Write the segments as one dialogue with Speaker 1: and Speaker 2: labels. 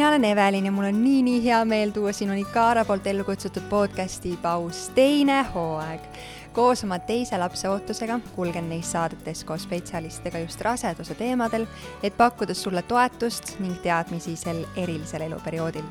Speaker 1: mina olen Evelin ja mul on nii-nii hea meel tuua sinu Nikara poolt ellu kutsutud podcasti Paus teine hooaeg. koos oma teise lapse ootusega kulgen neis saadetes koos spetsialistidega just raseduse teemadel, et pakkuda sulle toetust ning teadmisi sel erilisel eluperioodil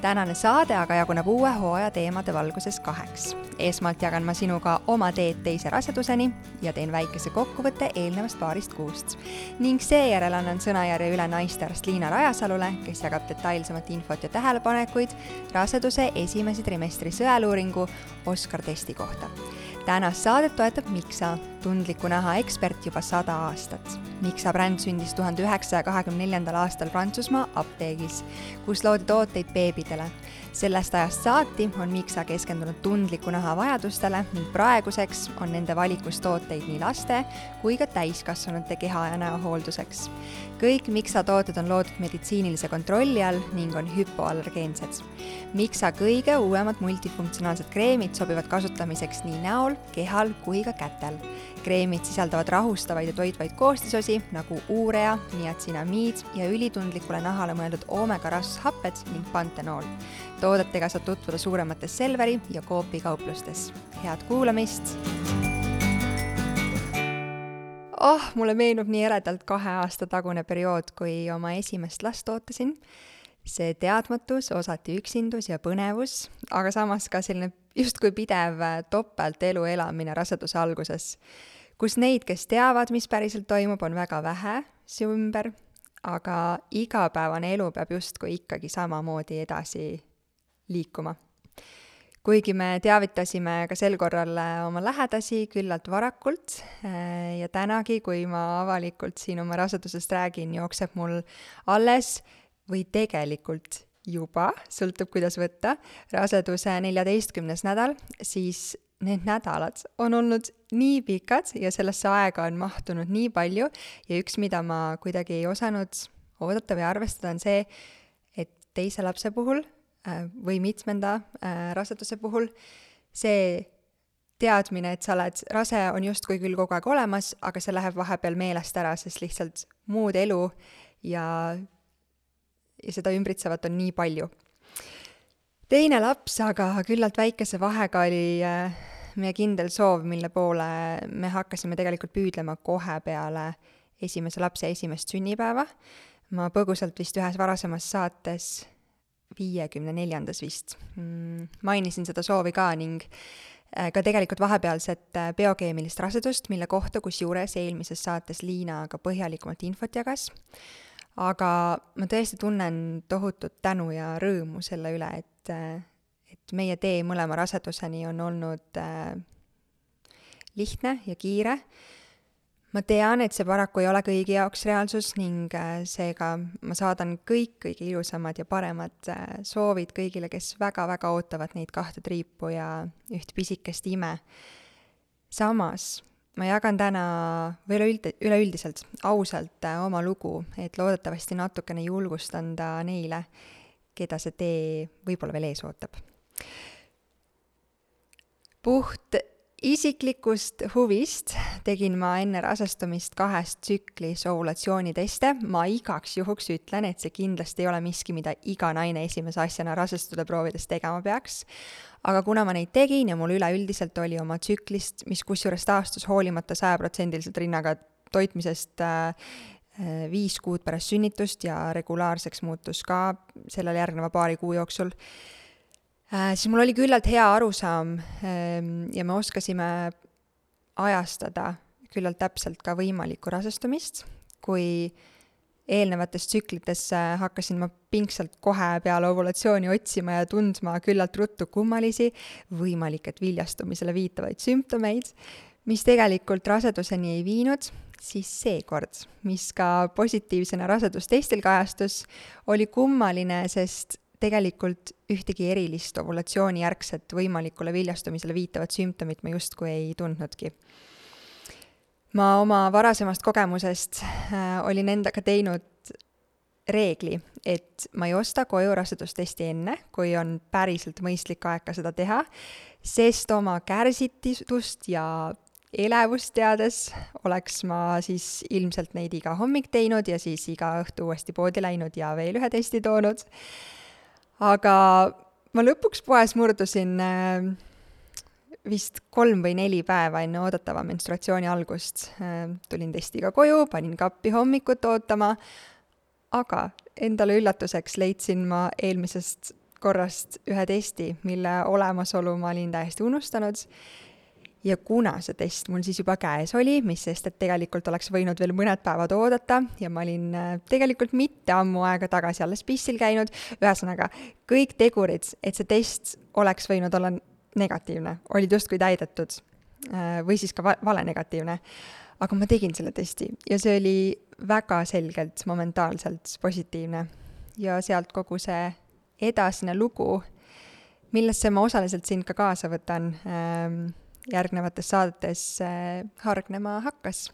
Speaker 1: tänane saade aga jaguneb uue hooaja teemade valguses kaheks. esmalt jagan ma sinuga oma teed teise raseduseni ja teen väikese kokkuvõtte eelnevast paarist kuust. ning seejärel annan sõnajärje üle naistearst Liina Rajasalule, kes jagab detailsemat infot ja tähelepanekuid raseduse esimese trimestri sõeluuringu Oskar testi kohta tänast saadet toetab Mixa, tundliku naha ekspert juba sada aastat. Mixa bränd sündis tuhande üheksasaja kahekümne neljandal aastal Prantsusmaa apteegis, kus loodi tooteid beebidele. sellest ajast saati on Mixa keskendunud tundliku naha vajadustele ning praeguseks on nende valikus tooteid nii laste kui ka täiskasvanute keha ja näo hoolduseks. Kõik Mixa tooted on loodud meditsiinilise kontrolli all ning on hüpoallergeensed. Mixa kõige uuemad multifunktsionaalsed kreemid sobivad kasutamiseks nii näol, kehal kui ka kätel. kreemid sisaldavad rahustavaid ja toitvaid koostisosi nagu uurea, niatsinamiid ja ülitundlikule nahale mõeldud oomega rasvhapped ning pantenool. toodetega saad tutvuda suuremates Selveri ja Coopi kauplustes. head kuulamist! Oh, mulle meenub nii eredalt kahe aasta tagune periood, kui oma esimest last ootasin see teadmatus, osati üksindus ja põnevus, aga samas ka selline justkui pidev äh, topeltelu elamine raseduse alguses, kus neid, kes teavad, mis päriselt toimub, on väga vähe su ümber, aga igapäevane elu peab justkui ikkagi samamoodi edasi liikuma. Kuigi me teavitasime ka sel korral äh, oma lähedasi küllalt varakult äh, ja tänagi, kui ma avalikult siin oma rasedusest räägin, jookseb mul alles või tegelikult juba, sõltub, kuidas võtta, raseduse neljateistkümnes nädal, siis need nädalad on olnud nii pikad ja sellesse aega on mahtunud nii palju ja üks, mida ma kuidagi ei osanud oodata või arvestada, on see, et teise lapse puhul või mitmenda äh, raseduse puhul see teadmine, et sa oled rase, on justkui küll kogu aeg olemas, aga see läheb vahepeal meelest ära, sest lihtsalt muud elu ja ja seda ümbritsevat on nii palju. teine laps aga küllalt väikese vahega oli äh, meie kindel soov, mille poole me hakkasime tegelikult püüdlema kohe peale esimese lapse esimest sünnipäeva. ma põgusalt vist ühes varasemas saates, viiekümne neljandas vist, mm, mainisin seda soovi ka ning äh, ka tegelikult vahepealset äh, biokeemilist rasedust, mille kohta kusjuures eelmises saates Liina ka põhjalikumalt infot jagas aga ma tõesti tunnen tohutut tänu ja rõõmu selle üle, et, et meie tee mõlema raseduseni on olnud äh, lihtne ja kiire. Ma tean, et see paraku ei ole kõigi jaoks reaalsus ning äh, seega ma saadan kõik kõige ilusamad ja paremad äh, soovid kõigile, kes väga-väga ootavad neid kahte triipu ja üht pisikest ime. samas ma jagan täna või üleüld-, üleüldiselt ausalt äh, oma lugu, et loodetavasti natukene julgust anda neile, keda see tee võib-olla veel ees ootab. puht isiklikust huvist tegin ma enne rasestumist kahest tsüklis ovulatsiooniteste, ma igaks juhuks ütlen, et see kindlasti ei ole miski, mida iga naine esimese asjana rasestuda proovides tegema peaks, aga kuna ma neid tegin ja mul üleüldiselt oli oma tsüklist, mis kusjuures taastus hoolimata sajaprotsendiliselt rinnaga toitmisest äh, äh, viis kuud pärast sünnitust ja regulaarseks muutus ka sellele järgneva paari kuu jooksul siis mul oli küllalt hea arusaam äh, ja me oskasime ajastada küllalt täpselt ka võimalikku rasestumist, kui äh, eelnevates tsüklites hakkasin ma pingsalt kohe peale ovulatsiooni otsima ja tundma küllalt ruttu kummalisi, võimalik, et viljastumisele viitavaid sümptomeid, mis tegelikult raseduseni ei viinud, siis seekord, mis ka positiivsena rasedustestil kajastus, oli kummaline, sest tegelikult ühtegi erilist ovulatsioonijärgset võimalikule viljastumisele viitavat sümptomit ma justkui ei tundnudki ma oma varasemast kogemusest äh, olin endaga teinud reegli, et ma ei osta koju rasedustesti enne, kui on päriselt mõistlik aeg ka seda teha, sest oma kärsitust ja elevust teades oleks ma siis ilmselt neid iga hommik teinud ja siis iga õhtu uuesti poodi läinud ja veel ühe testi toonud. Aga ma lõpuks poes murdusin äh, vist kolm või neli päeva enne oodatava menstruatsiooni algust. Äh, tulin testiga koju, panin kappi hommikut ootama, aga endale üllatuseks leidsin ma eelmisest korrast ühe testi, mille olemasolu ma olin täiesti unustanud ja kuna see test mul siis juba käes oli, mis sest, et tegelikult oleks võinud veel mõned päevad oodata ja ma olin äh, tegelikult mitte ammu aega tagasi alles pissil käinud, ühesõnaga kõik tegurid, et see test oleks võinud olla negatiivne, olid justkui täidetud äh, või siis ka va-, valenegatiivne. aga ma tegin selle testi ja see oli väga selgelt momentaalselt positiivne ja sealt kogu see edasine lugu, millesse ma osaliselt sind ka kaasa võtan ähm, järgnevates saadetes äh, hargnema hakkas.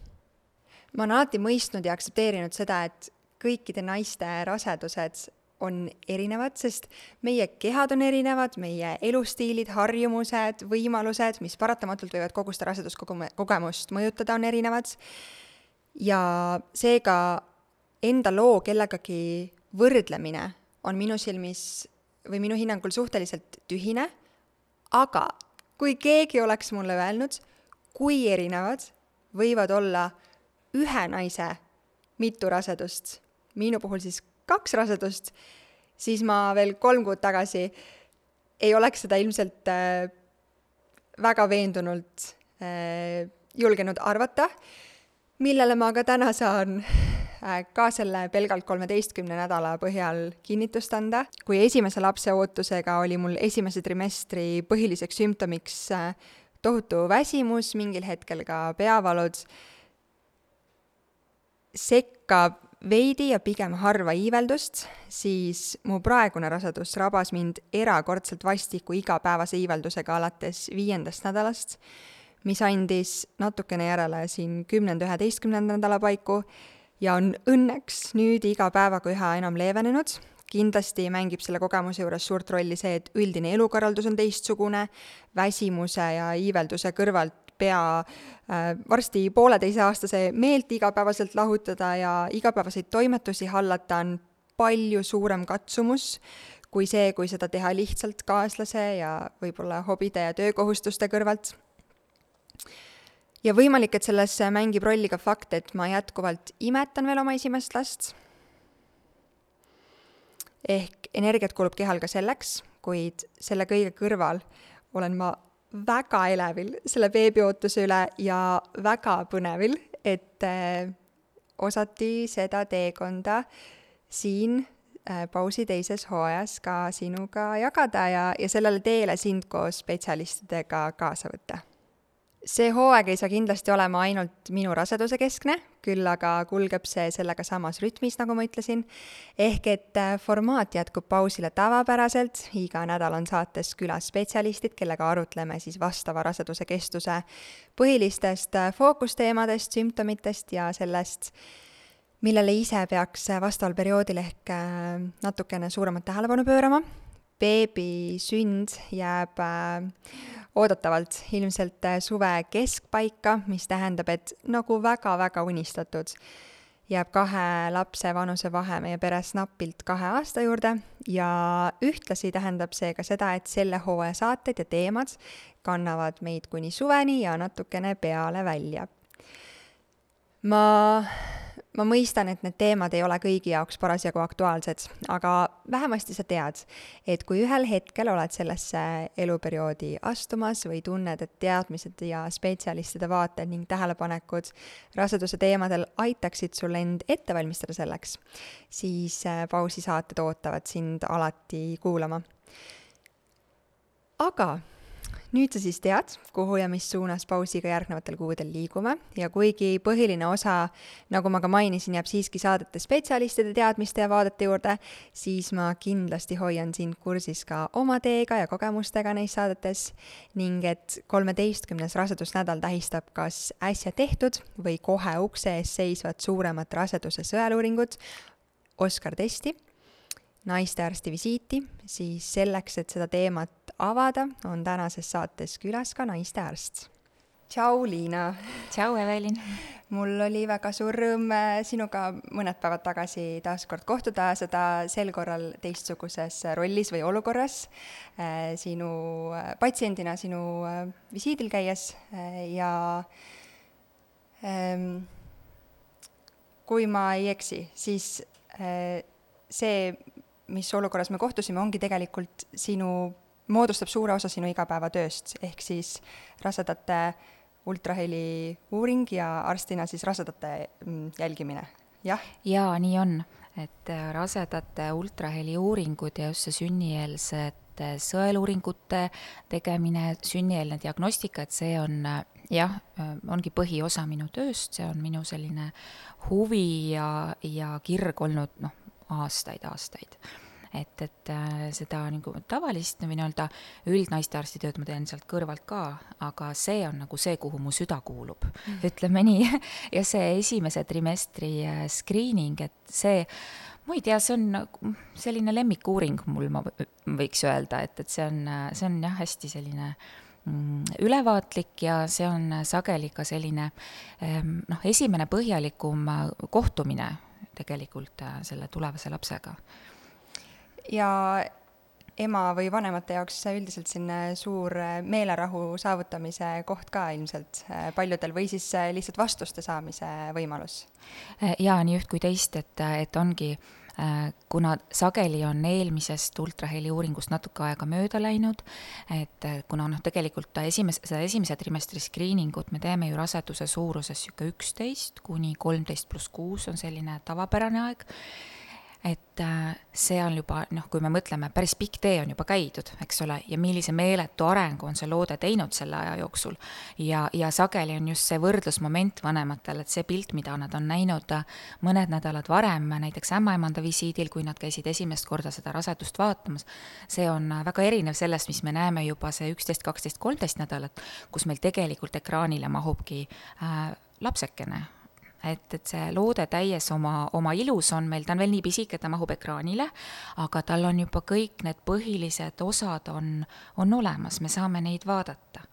Speaker 1: ma olen alati mõistnud ja aktsepteerinud seda, et kõikide naiste rasedused on erinevad, sest meie kehad on erinevad, meie elustiilid, harjumused, võimalused, mis paratamatult võivad kogu seda raseduskogemust mõjutada, on erinevad. ja seega enda loo kellegagi võrdlemine on minu silmis või minu hinnangul suhteliselt tühine, aga kui keegi oleks mulle öelnud, kui erinevad võivad olla ühe naise mitu rasedust, minu puhul siis kaks rasedust, siis ma veel kolm kuud tagasi ei oleks seda ilmselt äh, väga veendunult äh, julgenud arvata, millele ma ka täna saan ka selle pelgalt kolmeteistkümne nädala põhjal kinnitust anda. kui esimese lapse ootusega oli mul esimese trimestri põhiliseks sümptomiks äh, tohutu väsimus, mingil hetkel ka peavalud, sekka veidi ja pigem harva iiveldust, siis mu praegune rasedus rabas mind erakordselt vastiku igapäevase iiveldusega alates viiendast nädalast, mis andis natukene järele siin kümnenda-üheteistkümnenda nädala paiku ja on õnneks nüüd iga päevaga üha enam leevenenud. kindlasti mängib selle kogemuse juures suurt rolli see, et üldine elukorraldus on teistsugune, väsimuse ja iivelduse kõrvalt pea äh, varsti pooleteiseaastase meelt igapäevaselt lahutada ja igapäevaseid toimetusi hallata on palju suurem katsumus kui see, kui seda teha lihtsalt kaaslase ja võib-olla hobide ja töökohustuste kõrvalt ja võimalik, et selles mängib rolli ka fakt, et ma jätkuvalt imetan veel oma esimest last. ehk energiat kulub kehal ka selleks, kuid selle kõige kõrval olen ma väga elevil selle beebiootuse üle ja väga põnevil, et äh, osati seda teekonda siin äh, pausi teises hooajas ka sinuga jagada ja, ja sellele teele sind koos spetsialistidega kaasa võtta see hooaeg ei saa kindlasti olema ainult minu raseduse keskne, küll aga kulgeb see sellega samas rütmis, nagu ma ütlesin, ehk et äh, formaat jätkub pausile tavapäraselt, iga nädal on saates külas spetsialistid, kellega arutleme siis vastava raseduse kestuse põhilistest äh, fookusteemadest, sümptomitest ja sellest, millele ise peaks äh, vastaval perioodil ehk natukene suuremat tähelepanu pöörama. beebi sünd jääb äh, oodatavalt ilmselt äh, suve keskpaika, mis tähendab, et nagu väga-väga unistatud, jääb kahe lapse vanusevahe meie peres napilt kahe aasta juurde ja ühtlasi tähendab see ka seda, et selle hooaja saated ja teemad kannavad meid kuni suveni ja natukene peale välja. ma ma mõistan, et need teemad ei ole kõigi jaoks parasjagu aktuaalsed, aga vähemasti sa tead, et kui ühel hetkel oled sellesse eluperioodi astumas või tunned, et teadmised ja spetsialistide vaated ning tähelepanekud raseduse teemadel aitaksid sul end ette valmistada selleks, siis äh, pausisaated ootavad sind alati kuulama. aga nüüd sa siis tead, kuhu ja mis suunas pausiga järgnevatel kuudel liigume. Ja kuigi põhiline osa, nagu ma ka mainisin, jääb siiski saadete spetsialistide teadmiste ja vaadete juurde, siis ma kindlasti hoian sind kursis ka oma teega ja kogemustega neis saadetes. Ning et kolmeteistkümnes rasedusnädal tähistab kas äsja tehtud või kohe ukse ees seisvat suuremat raseduse sõeluuringut, Oskar testi naistearsti visiiti, siis selleks, et seda teemat avada, on tänases saates külas ka naistearst. tšau, Liina!
Speaker 2: tšau, Evelin!
Speaker 1: mul oli väga suur rõõm äh, sinuga mõned päevad tagasi taas kord kohtuda, seda sel korral teistsuguses rollis või olukorras, äh, sinu äh, patsiendina sinu visiidil käies ja ähm, kui ma ei eksi, siis see, mis olukorras me kohtusime, ongi tegelikult sinu, moodustab suure osa sinu igapäevatööst, ehk siis rasedate ultraheli uuring ja arstina siis rasedate mm, jälgimine, jah?
Speaker 2: jaa, nii on, et äh, rasedate ultraheli uuringud ja just see sünnieelsete sõeluuringute tegemine, sünnieelne diagnostika, et see on äh, jah, äh, ongi põhiosa minu tööst, see on minu selline huvi ja, ja kirg olnud noh, aastaid, aastaid et, et äh, seda nagu tavalist või nii-öelda üldnaistearsti tööd ma teen sealt kõrvalt ka, aga see on nagu see, kuhu mu süda kuulub mm., ütleme nii. ja see esimese trimestri äh, screening, et see ma ei tea, see on nagu selline lemmikuuring mul, ma võiks öelda, et, et see on, see on jah, hästi selline mm, ülevaatlik ja see on sageli ka selline noh, esimene põhjalikum kohtumine tegelikult äh, selle tulevase lapsega
Speaker 1: ja ema või vanemate jaoks üldiselt selline suur äh, meelerahu saavutamise koht ka ilmselt äh, paljudel või siis äh, lihtsalt vastuste saamise võimalus?
Speaker 2: jaa, nii üht kui teist, et, et ongi kuna sageli on eelmisest ultraheli uuringust natuke aega mööda läinud, et kuna noh, tegelikult esimese, seda esimese trimestri screening ut me teeme ju raseduse suuruses niisugune üksteist kuni kolmteist pluss kuus on selline tavapärane aeg et äh, see on juba noh, kui me mõtleme, päris pikk tee on juba käidud, eks ole, ja millise meeletu arengu on see loode teinud selle aja jooksul. ja, ja sageli on just see võrdlusmoment vanematel, et see pilt, mida nad on näinud äh, mõned nädalad varem, näiteks ämmaemanda visiidil, kui nad käisid esimest korda seda rasedust vaatamas, see on äh, väga erinev sellest, mis me näeme juba see üksteist, kaksteist, kolmteist nädalat, kus meil tegelikult ekraanile mahubki äh, lapsekene et, et see loode täies oma, oma ilus on meil, ta on veel nii pisike, et ta mahub ekraanile, aga tal on juba kõik need põhilised osad on, on olemas, me saame neid vaadata.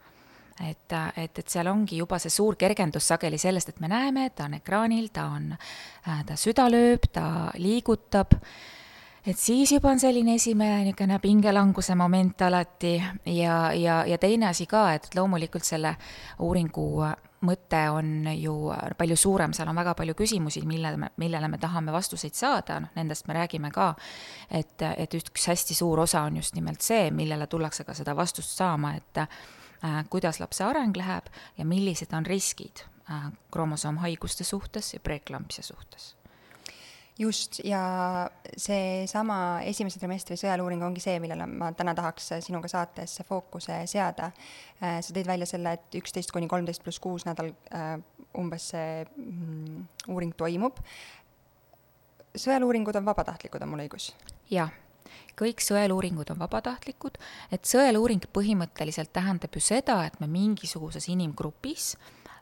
Speaker 2: Et, et, et seal ongi juba see suur kergendus sageli sellest, et me näeme, ta on ekraanil, ta on, ta süda lööb, ta liigutab, et siis juba on selline esimene niisugune pingelanguse moment alati ja, ja, ja teine asi ka, et loomulikult selle uuringu mõte on ju palju suurem, seal on väga palju küsimusi, mille me, millele me tahame vastuseid saada, noh, nendest me räägime ka. et, et üks hästi suur osa on just nimelt see, millele tullakse ka seda vastust saama, et äh, kuidas lapse areng läheb ja millised on riskid äh, kromosoomhaiguste suhtes ja preeklampsia suhtes
Speaker 1: just, ja seesama esimese trimestri sõeluuring ongi see, millele ma täna tahaks sinuga saates fookuse seada. Äh, sa tõid välja selle, et üksteist kuni kolmteist pluss kuus nädal äh, umbes see mm, uuring toimub. sõeluuringud on vabatahtlikud, on mul õigus?
Speaker 2: jah kõik sõeluuringud on vabatahtlikud, et sõeluuring põhimõtteliselt tähendab ju seda, et me mingisuguses inimgrupis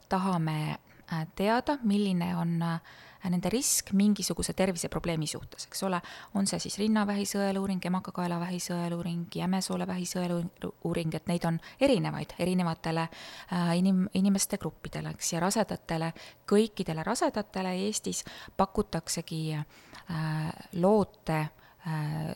Speaker 2: tahame äh, teada, milline on äh, nende risk mingisuguse terviseprobleemi suhtes, eks ole, on see siis rinnavähi sõeluuring, emakakaelavähi sõeluuring, jämesoolevähi sõeluuring, et neid on erinevaid erinevatele äh, inim-, inimeste gruppidele, eks, ja rasedatele, kõikidele rasedatele Eestis pakutaksegi äh, loote äh, Äh,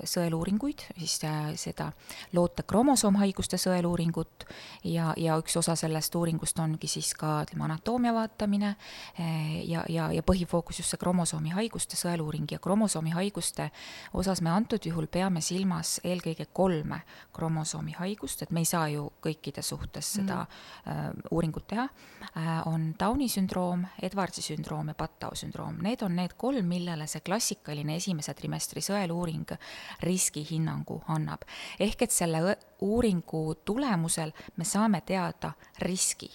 Speaker 2: sõeluuringuid, siis äh, seda loote kromosoomhaiguste sõeluuringut. Ja, ja üks osa sellest uuringust ongi siis ka ütleme, anatoomia vaatamine äh, ja, ja, ja põhifookus just see kromosoomihaiguste sõeluuring. Ja kromosoomihaiguste osas me antud juhul peame silmas eelkõige kolme kromosoomihaigust, et me ei saa ju kõikide suhtes seda mm. äh, uuringut teha. Äh,, on Downi sündroom, Edwardsi sündroom ja Pattau sündroom, need on need kolm, millele see klassikaline esimese trimestri sõeluuring uuring riskihinnangu annab. ehk et selle uuringu tulemusel me saame teada riski.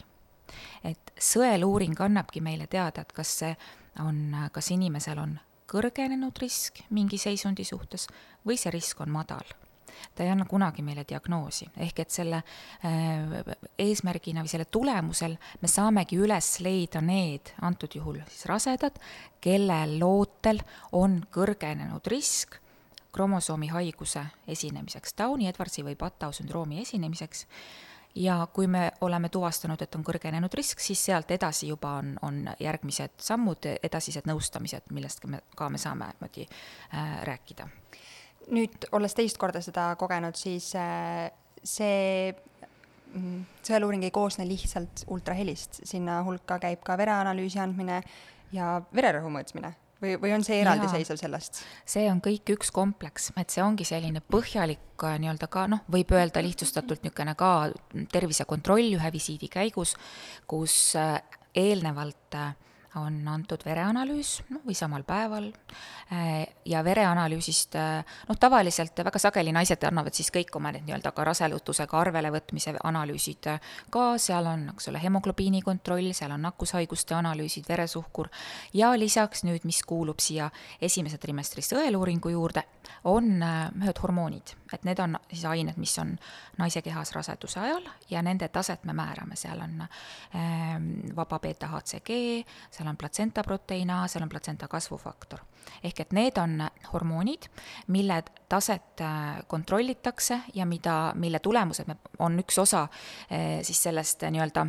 Speaker 2: et sõeluuring annabki meile teada, et kas see on, kas inimesel on kõrgenenud risk mingi seisundi suhtes või see risk on madal ta ei anna kunagi meile diagnoosi, ehk et selle äh, eesmärgina või selle tulemusel me saamegi üles leida need, antud juhul siis rasedad, kellel lootel on kõrgenenud risk kromosoomihaiguse esinemiseks, Downi, Edwardsi või Pattau sündroomi esinemiseks. Ja kui me oleme tuvastanud, et on kõrgenenud risk, siis sealt edasi juba on, on järgmised sammud, edasised nõustamised, millest me, ka me saame niimoodi äh, rääkida.
Speaker 1: nüüd, olles teist korda seda kogenud, siis äh, see mm, sõeluuring ei koosne lihtsalt ultrahelist, sinna hulka käib ka vereanalüüsi andmine ja vererõhu mõõtmine või, või on see eraldiseisev sellest?
Speaker 2: see on kõik üks kompleks, et see ongi selline põhjalik äh, nii-öelda ka noh, võib öelda lihtsustatult niisugune ka tervisekontroll ühe visiidi käigus, kus äh, eelnevalt äh, on antud vereanalüüs, noh, või samal päeval, äh, ja vereanalüüsist äh, noh, tavaliselt väga sageli naised annavad siis kõik oma need nii-öelda ka raselutusega arvele võtmise analüüsid äh, ka, seal on, eks ole, hemoglobiini kontroll, seal on nakkushaiguste analüüsid, veresuhkur, ja lisaks nüüd, mis kuulub siia esimese trimestri sõeluuringu juurde, on ühed hormoonid, et need on siis ained, mis on naise kehas raseduse ajal ja nende taset me määrame, seal on ähm, vaba beeta-HCG, seal on platsenta proteiina, seal on platsenta kasvufaktor. ehk et need on hormoonid, mille taset äh, kontrollitakse ja mida, mille tulemused on üks osa äh, siis sellest nii-öelda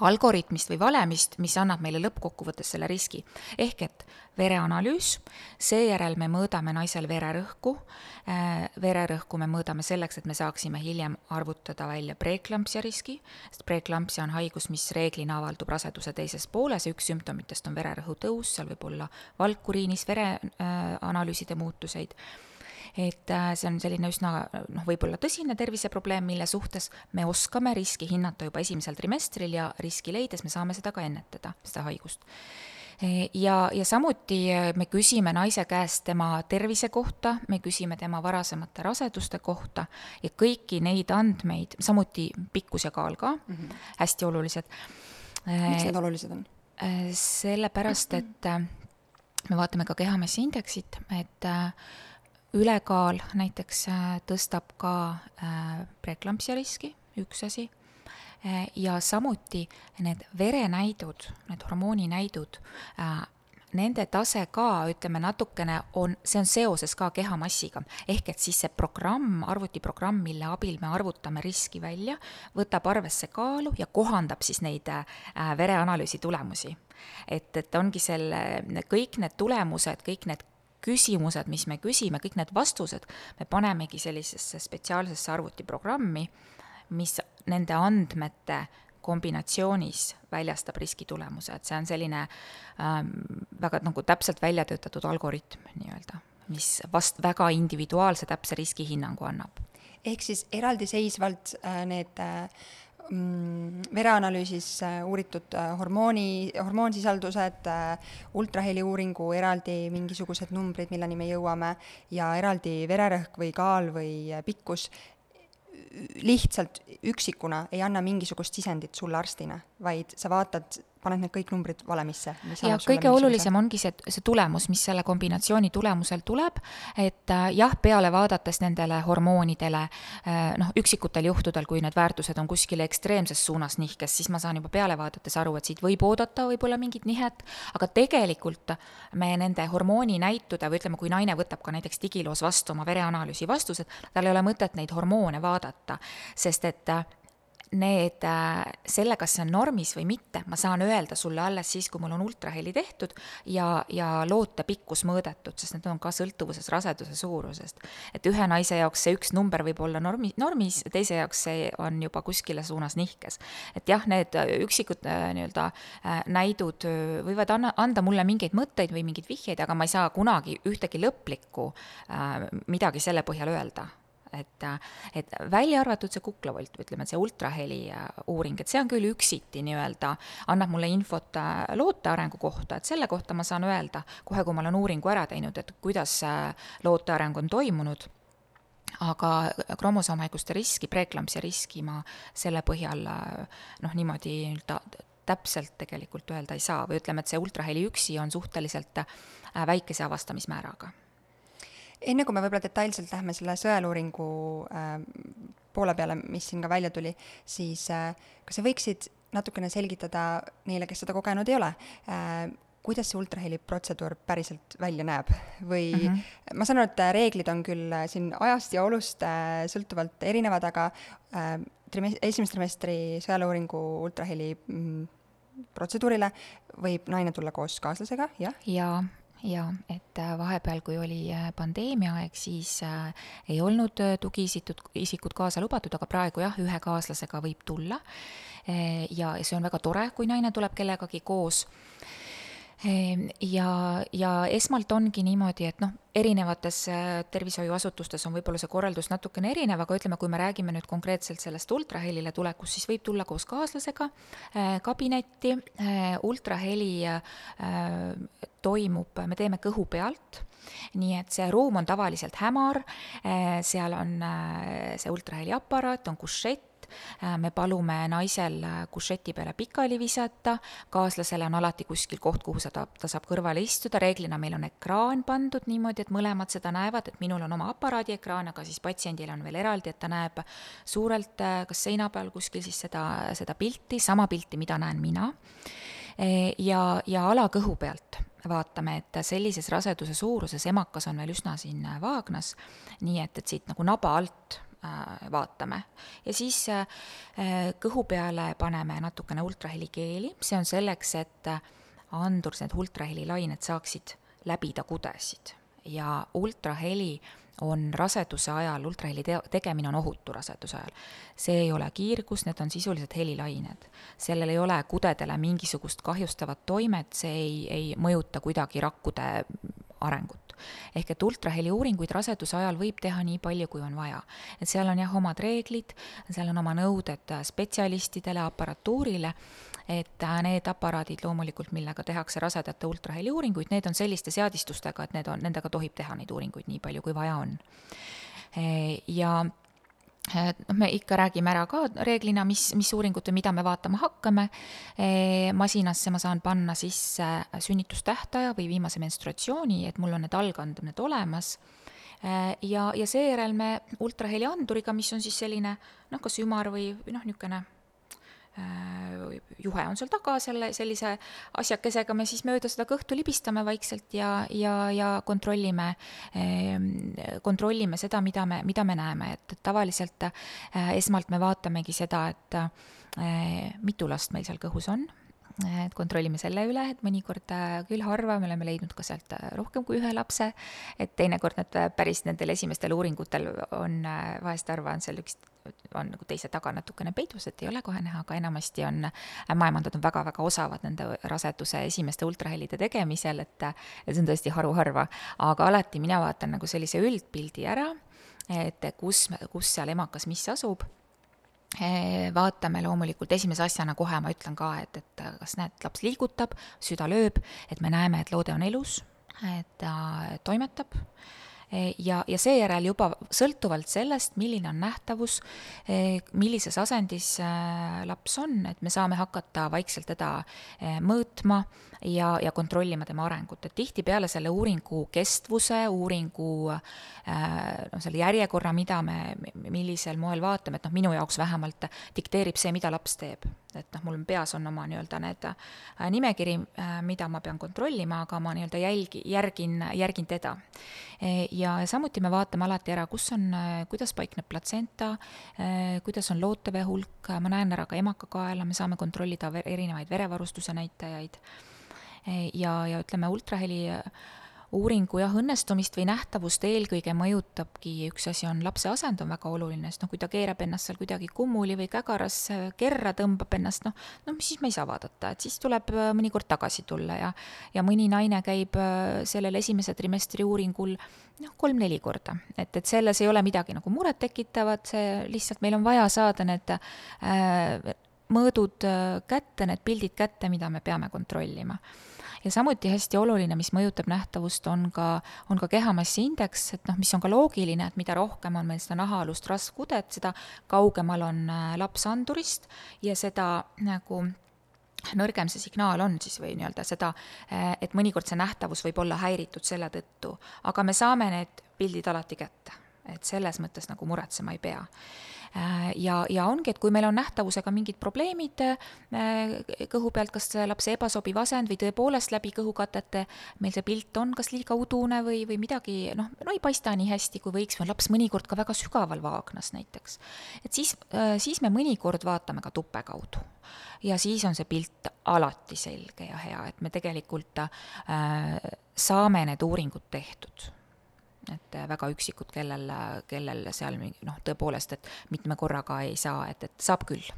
Speaker 2: algoritmist või valemist, mis annab meile lõppkokkuvõttes selle riski. ehk et vereanalüüs, seejärel me mõõdame naisel vererõhku, äh, vererõhku me mõõdame selleks, et me saaksime hiljem arvutada välja preeklampsia riski, sest preeklampsia on haigus, mis reeglina avaldub raseduse teises pooles ja üks sümptomitest on vererõhu tõus, seal võib olla valkuriinis vereanalüüside muutuseid et äh, see on selline üsna noh, võib-olla tõsine terviseprobleem, mille suhtes me oskame riski hinnata juba esimesel trimestril ja riski leides me saame seda ka ennetada, seda haigust e, ja, ja samuti äh, me küsime naise käest tema tervise kohta, me küsime tema varasemate raseduste kohta ja kõiki neid andmeid, samuti pikkus ja kaal ka mm, -hmm. hästi olulised.
Speaker 1: miks need olulised on?
Speaker 2: Äh, sellepärast, et me vaatame ka kehamassiindeksit, et äh, ülekaal näiteks äh, tõstab ka äh, preeklampsia riski, üks asi, äh, ja samuti need verenäidud, need hormooninäidud, nende tase ka, ütleme natukene on, see on seoses ka kehamassiga. ehk et siis see programm, arvutiprogramm, mille abil me arvutame riski välja, võtab arvesse kaalu ja kohandab siis neid vereanalüüsi tulemusi. et, et ongi selle, kõik need tulemused, kõik need küsimused, mis me küsime, kõik need vastused, me panemegi sellisesse spetsiaalsesse arvutiprogrammi, mis nende andmete kombinatsioonis väljastab riskitulemuse, et see on selline ähm, väga nagu täpselt välja töötatud algoritm nii-öelda, mis vast väga individuaalse täpse riskihinnangu annab.
Speaker 1: ehk siis eraldiseisvalt äh, need äh, vereanalüüsis äh, uuritud äh, hormooni, hormoonsisaldused, äh, ultraheliuuringu eraldi mingisugused numbrid, milleni me jõuame, ja eraldi vererõhk või kaal või pikkus, lihtsalt üksikuna ei anna mingisugust sisendit sulle arstina, vaid sa vaatad paned need kõik numbrid valemisse.
Speaker 2: ja kõige olulisem ongi see, see tulemus, mis selle kombinatsiooni tulemusel tuleb, et äh, jah, peale vaadates nendele hormoonidele äh, noh, üksikutel juhtudel, kui need väärtused on kuskile ekstreemses suunas nihkes, siis ma saan juba peale vaadates aru, et siit võib oodata võib-olla mingit nihet, aga tegelikult me nende hormooninäitude või ütleme, kui naine võtab ka näiteks digiloos vastu oma vereanalüüsi vastused, tal ei ole mõtet neid hormoone vaadata, sest et äh, need, äh, selle, kas see on normis või mitte, ma saan öelda sulle alles siis, kui mul on ultraheli tehtud ja, ja loote pikkus mõõdetud, sest need on ka sõltuvuses raseduse suurusest. et ühe naise jaoks see üks number võib olla normi, normis, teise jaoks see on juba kuskile suunas nihkes. et jah, need üksikud äh, nii-öelda äh, näidud võivad anna, anda mulle mingeid mõtteid või mingeid vihjeid, aga ma ei saa kunagi ühtegi lõplikku midagi selle põhjal öelda et, et välja arvatud see kuklavolt ütleme, et see ultraheli äh, uuring, et see on küll üksiti nii-öelda, annab mulle infot äh, loote arengu kohta, et selle kohta ma saan öelda, kohe kui ma olen uuringu ära teinud, et kuidas äh, loote areng on toimunud. Aga kromosoomhaiguste riski, preeklampsia riski ma selle põhjal noh, niimoodi nii-öelda täpselt tegelikult öelda ei saa. Või ütleme, et see ultraheli üksi on suhteliselt väikese avastamismääraga
Speaker 1: enne kui me võib-olla detailselt lähme selle sõeluuringu äh, poole peale, mis siin ka välja tuli, siis äh, kas sa võiksid natukene selgitada neile, kes seda kogenud ei ole äh,, kuidas see ultraheli protseduur päriselt välja näeb või mm -hmm. ma saan aru, et reeglid on küll äh, siin ajast ja olust äh, sõltuvalt erinevad, aga äh, trime-, esimese trimestri sõeluuringu ultraheli mm, protseduurile võib naine tulla koos kaaslasega, jah?
Speaker 2: jaa, jaa, et äh, vahepeal, kui oli äh, pandeemia aeg, siis äh, ei olnud tugiisikud, isikud kaasa lubatud, aga praegu jah, ühe kaaslasega võib tulla. Ja see on väga tore, kui naine tuleb kellegagi koos ja, ja esmalt ongi niimoodi, et noh, erinevates äh, tervishoiuasutustes on võib-olla see korraldus natukene erinev, aga ütleme, kui me räägime nüüd konkreetselt sellest ultrahelile tulekust, siis võib tulla koos kaaslasega äh, kabinetti. Äh, ultraheli toimub, me teeme kõhu pealt nii et see ruum on tavaliselt hämar, seal on see ultraheliaparaat, on kušett, me palume naisel äh, kušeti peale pikali visata, kaaslasele on alati kuskil koht, kuhu sa ta, ta saab kõrvale istuda, reeglina meil on ekraan pandud niimoodi, et mõlemad seda näevad, et minul on oma aparaadi ekraan, aga siis patsiendil on veel eraldi, et ta näeb suurelt äh, kas seina peal kuskil siis seda, seda pilti, sama pilti, mida näen mina. Ja, ja alakõhu pealt vaatame, et sellises raseduse suuruses emakas on veel üsna siin vaagnas, nii et, et siit nagu naba alt Äh, vaatame. ja siis äh, kõhu peale paneme natukene ultrahelikeeli, see on selleks, et äh, andurs, need ultrahelilained saaksid läbida kudesid ja ultraheli on raseduse ajal, ultraheli te-, tegemine on ohutu raseduse ajal. see ei ole kiirgus, need on sisuliselt helilained. sellel ei ole kudedele mingisugust kahjustavat toimet, see ei, ei mõjuta kuidagi rakkude arengut ehk et ultraheli uuringuid raseduse ajal võib teha nii palju, kui on vaja. et seal on jah, omad reeglid, seal on oma nõuded spetsialistidele, aparatuurile, et äh, need aparaadid loomulikult, millega tehakse rasedate ultraheli uuringuid, need on selliste seadistustega, et need on, nendega tohib teha neid uuringuid nii palju, kui vaja on. ja me ikka räägime ära ka reeglina, mis, mis uuringut või mida me vaatama hakkame. masinasse ma saan panna sisse sünnitustähtaja või viimase menstruatsiooni, et mul on need algandmed olemas. ja, ja seejärel me ultrahelianduriga, mis on siis selline noh, kas ümar või, või noh, niisugune Äh, juhe on seal taga, selle, sellise asjakesega me siis mööda seda kõhtu libistame vaikselt ja, ja, ja kontrollime, ähm, kontrollime seda, mida me, mida me näeme, et tavaliselt äh, esmalt me vaatamegi seda, et äh, mitu last meil seal kõhus on et kontrollime selle üle, et mõnikord küll harva me oleme leidnud ka sealt rohkem kui ühe lapse, et teinekord need päris nendel esimestel uuringutel on vahest harva on seal üks on nagu teise taga natukene peidus, et ei ole kohe näha, aga enamasti on ämmaemandad on väga-väga osavad nende raseduse esimeste ultrahelide tegemisel, et, et see on tõesti haruharva. aga alati mina vaatan nagu sellise üldpildi ära, et kus, kus seal emakas mis asub vaatame loomulikult esimese asjana kohe, ma ütlen ka, et, et kas näed, laps liigutab, süda lööb, et me näeme, et loode on elus, et ta toimetab. Eh, ja, ja seejärel juba sõltuvalt sellest, milline on nähtavus, eh, millises asendis eh, laps on, et me saame hakata vaikselt teda mõõtma ja, ja kontrollima tema arengut, et tihtipeale selle uuringu kestvuse, uuringu noh, selle järjekorra, mida me, millisel moel vaatame, et noh, minu jaoks vähemalt dikteerib see, mida laps teeb et noh, mul peas on oma nii-öelda need äh, nimekiri, äh, mida ma pean kontrollima, aga ma nii-öelda jälgi, järgin, järgin teda. E, ja samuti me vaatame alati ära, kus on, kuidas paikneb platsenta, kuidas on lootevee hulk, ma näen ära ka emakakaela, me saame kontrollida erinevaid verevarustuse näitajaid. Ja, ja ütleme, ultraheli uuringu jah, õnnestumist või nähtavust eelkõige mõjutabki, üks asi on lapse asend on väga oluline, sest noh, kui ta keerab ennast seal kuidagi kummuli või kägaras kerra, tõmbab ennast, noh, no siis me ei saa vaadata, et siis tuleb äh, mõnikord tagasi tulla ja ja mõni naine käib äh, sellel esimese trimestri uuringul noh, kolm-neli korda, et, et selles ei ole midagi nagu murettekitavat, see lihtsalt meil on vaja saada need äh, mõõdud äh, kätte, need pildid kätte, mida me peame kontrollima ja samuti hästi oluline, mis mõjutab nähtavust, on ka, on ka kehamassi indeks, et noh, mis on ka loogiline, et mida rohkem on meil seda nahaalust rasvkudet, seda kaugemal on äh, laps andurist ja seda nagu nõrgem see signaal on siis või nii-öelda seda, äh, et mõnikord see nähtavus võib olla häiritud selle tõttu, aga me saame need pildid alati kätte, et selles mõttes nagu muretsema ei pea ja, ja ongi, et kui meil on nähtavusega mingid probleemid kõhu pealt, kas lapse ebasobiv asend või tõepoolest läbi kõhukatete meil see pilt on kas liiga udune või, või midagi noh, no ei paista nii hästi, kui võiks, või laps mõnikord ka väga sügaval vaagnas näiteks. et siis, siis me mõnikord vaatame ka tuppe kaudu ja siis on see pilt alati selge ja hea, et me tegelikult äh, saame need uuringud tehtud et äh, väga üksikud, kellel, kellel seal mingi noh, tõepoolest, et mitme korraga ei saa, et, et saab küll.